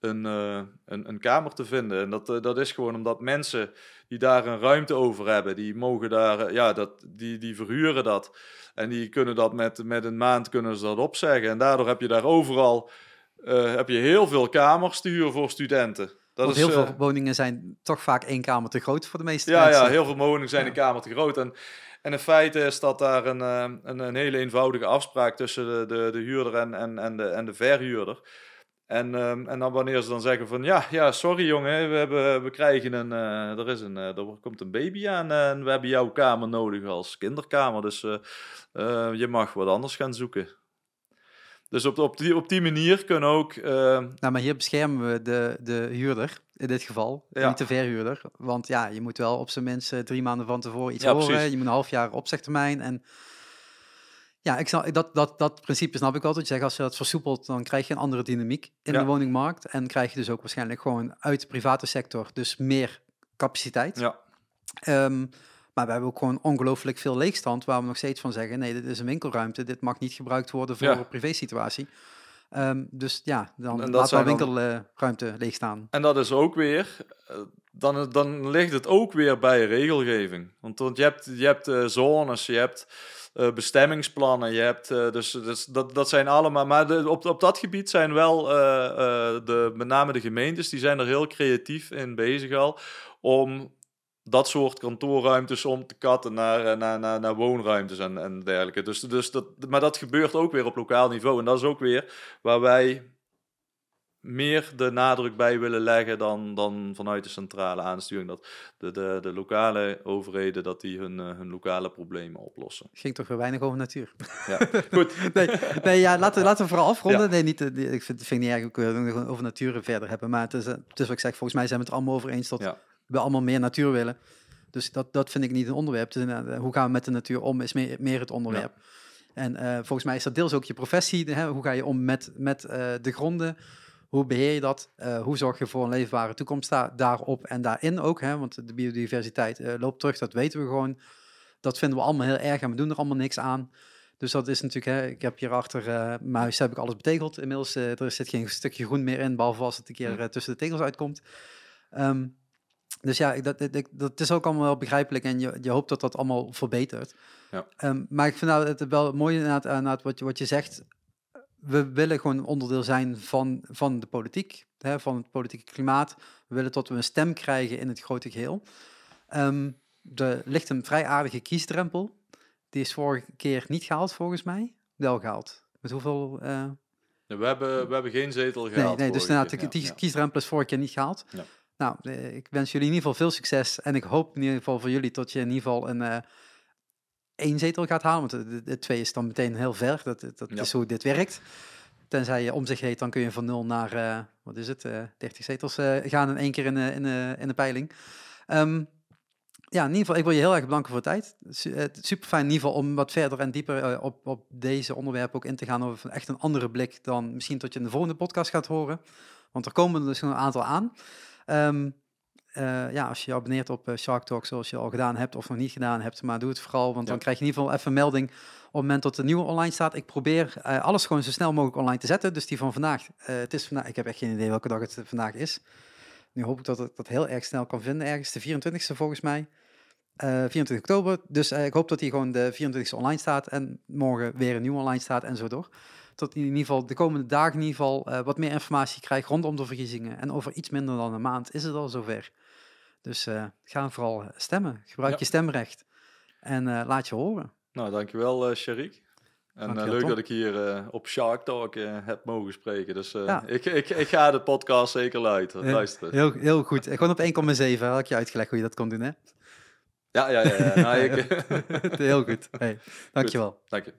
een, een, een kamer te vinden. En dat, dat is gewoon omdat mensen die daar een ruimte over hebben, die mogen daar, eh, ja, dat, die, die verhuren dat. En die kunnen dat met, met een maand kunnen ze dat opzeggen. En daardoor heb je daar overal eh, heb je heel veel kamers te huren voor studenten. Dat Want is, heel eh, veel woningen zijn toch vaak één kamer te groot voor de meeste Ja, mensen. ja, heel veel woningen zijn Ja. een kamer te groot. En, en in feite is dat daar een, eh, een, een hele eenvoudige afspraak tussen de, de, de huurder en, en, en, de, en de verhuurder. En, ehm, en dan wanneer ze dan zeggen van ja, ja sorry jongen, we, hebben, we krijgen een, eh, er, is een, eh, er komt een baby aan en we hebben jouw kamer nodig als kinderkamer. Dus eh, je mag wat anders gaan zoeken. Dus op, op, die, op die manier kunnen ook eh, Nou, maar hier beschermen we de, de huurder, in dit geval, Ja. niet de verhuurder. Want ja, je moet wel op zijn minst drie maanden van tevoren iets Ja, horen. precies. Je moet een half jaar opzegtermijn. En ja, ik snap, dat, dat, dat principe snap ik. Dat je zegt, als je dat versoepelt, dan krijg je een andere dynamiek in Ja. de woningmarkt. En krijg je dus ook waarschijnlijk gewoon uit de private sector dus meer capaciteit. ja, Ehm, maar we hebben ook gewoon ongelooflijk veel leegstand waar we nog steeds van zeggen, nee, dit is een winkelruimte, dit mag niet gebruikt worden voor Ja. een privé-situatie. Ehm, dus ja, dan laat wel dan- winkelruimte leeg staan. En dat is ook weer, eh, dan, dan ligt het ook weer bij regelgeving. Want, want je hebt, je hebt eh, zones, je hebt eh, bestemmingsplannen, je hebt, eh, dus, dus dat, dat zijn allemaal, maar op, op dat gebied zijn wel, eh, de, met name de gemeentes, die zijn er heel creatief in bezig al, om dat soort kantoorruimtes om te katten naar, naar, naar, naar woonruimtes en, en dergelijke. Dus, dus dat, maar dat gebeurt ook weer op lokaal niveau. En dat is ook weer waar wij meer de nadruk bij willen leggen dan, dan vanuit de centrale aansturing. Dat de, de, de lokale overheden dat die hun, eh, hun lokale problemen oplossen. Ging toch weer weinig over natuur. Ja. Goed, nee, nee, ja, laten, laten we vooral afronden. Ja. Nee, niet, eh, ik vind, vind niet erg, ik wil het nog over natuur verder hebben. Maar het is, eh, het is wat ik zeg, volgens mij zijn we het allemaal over eens dat Ja. we allemaal meer natuur willen. Dus dat, dat vind ik niet een onderwerp. Eh, hoe gaan we met de natuur om, is meer, meer het onderwerp. En eh, volgens mij is dat deels ook je professie. Hè? Hoe ga je om met, met eh, de gronden? Hoe beheer je dat? Eh, hoe zorg je voor een leefbare toekomst daar, daarop en daarin ook? Hè? Want de biodiversiteit eh, loopt terug, dat weten we gewoon. Dat vinden we allemaal heel erg en we doen er allemaal niks aan. Dus dat is natuurlijk, hè, ik heb hier achter eh, mijn huis heb ik alles betegeld. Inmiddels er zit geen stukje groen meer in, behalve als het een keer tussen de tegels uitkomt. Ehm, dus ja, dat, dat, dat is ook allemaal wel begrijpelijk en je, je hoopt dat dat allemaal verbetert. Ja. Ehm, maar ik vind nou het wel mooi inderdaad, inderdaad wat, je, wat je zegt. We willen gewoon onderdeel zijn van, van de politiek, hè, van het politieke klimaat. We willen dat we een stem krijgen in het grote geheel. Ehm, er ligt een vrij aardige kiesdrempel. Die is vorige keer niet gehaald, volgens mij. Wel gehaald. Met hoeveel? eh, we hebben, we hebben geen zetel Nee, gehaald. nee dus vorige inderdaad, de die ja. kiesdrempel is vorige keer niet gehaald. Ja. Nou, eh, ik wens jullie in ieder geval veel succes. En ik hoop in ieder geval voor jullie dat je in ieder geval een eh één zetel gaat halen. Want de, de, twee is dan meteen heel ver. Dat, dat Ja. is hoe dit werkt. Tenzij je om zich heet, dan kun je van nul naar, eh, wat is het, eh 30 zetels eh, gaan in één keer in, de- in, in de peiling. Ehm, ja, in ieder geval, ik wil je heel erg bedanken voor de tijd. Su- Super fijn in ieder geval om wat verder en dieper op, op deze onderwerpen ook in te gaan. Over echt een andere blik dan misschien tot je in de volgende podcast gaat horen. Want er komen er dus nog een aantal aan. Ehm, eh, ja, als je je abonneert op eh, Shark Talk, zoals je al gedaan hebt of nog niet gedaan hebt, maar doe het vooral, want dan krijg je in ieder geval even een melding op het moment dat de nieuwe online staat. Ik probeer eh, alles gewoon zo snel mogelijk online te zetten. Dus die van vandaag, het is vandaag, ik heb echt geen idee welke dag het vandaag is. Nu hoop ik dat ik dat heel erg snel kan vinden, ergens de 24e volgens mij. Eh 24 oktober. Dus ik hoop dat die gewoon de 24e online staat en morgen weer een nieuwe online staat en zo door. Tot in ieder geval de komende dagen in ieder geval wat meer informatie krijg rondom de verkiezingen. En over iets minder dan een maand is het al zover. Dus eh, ga vooral stemmen. Gebruik Ja. je stemrecht. En eh, laat je horen. Nou, dankjewel uh, Sharik. En Dankjewel, leuk Tom. dat ik hier op Shark Talk heb mogen spreken. Dus Ja. ik, ik, ik ga de podcast zeker luisteren. Ja, luisteren. Heel, heel goed. Gewoon op 1,7 had ik je uitgelegd hoe je dat kon doen, hè? Ja, ja, ja. ja. Nou, ik, heel goed. Hey, dankjewel. Dank je.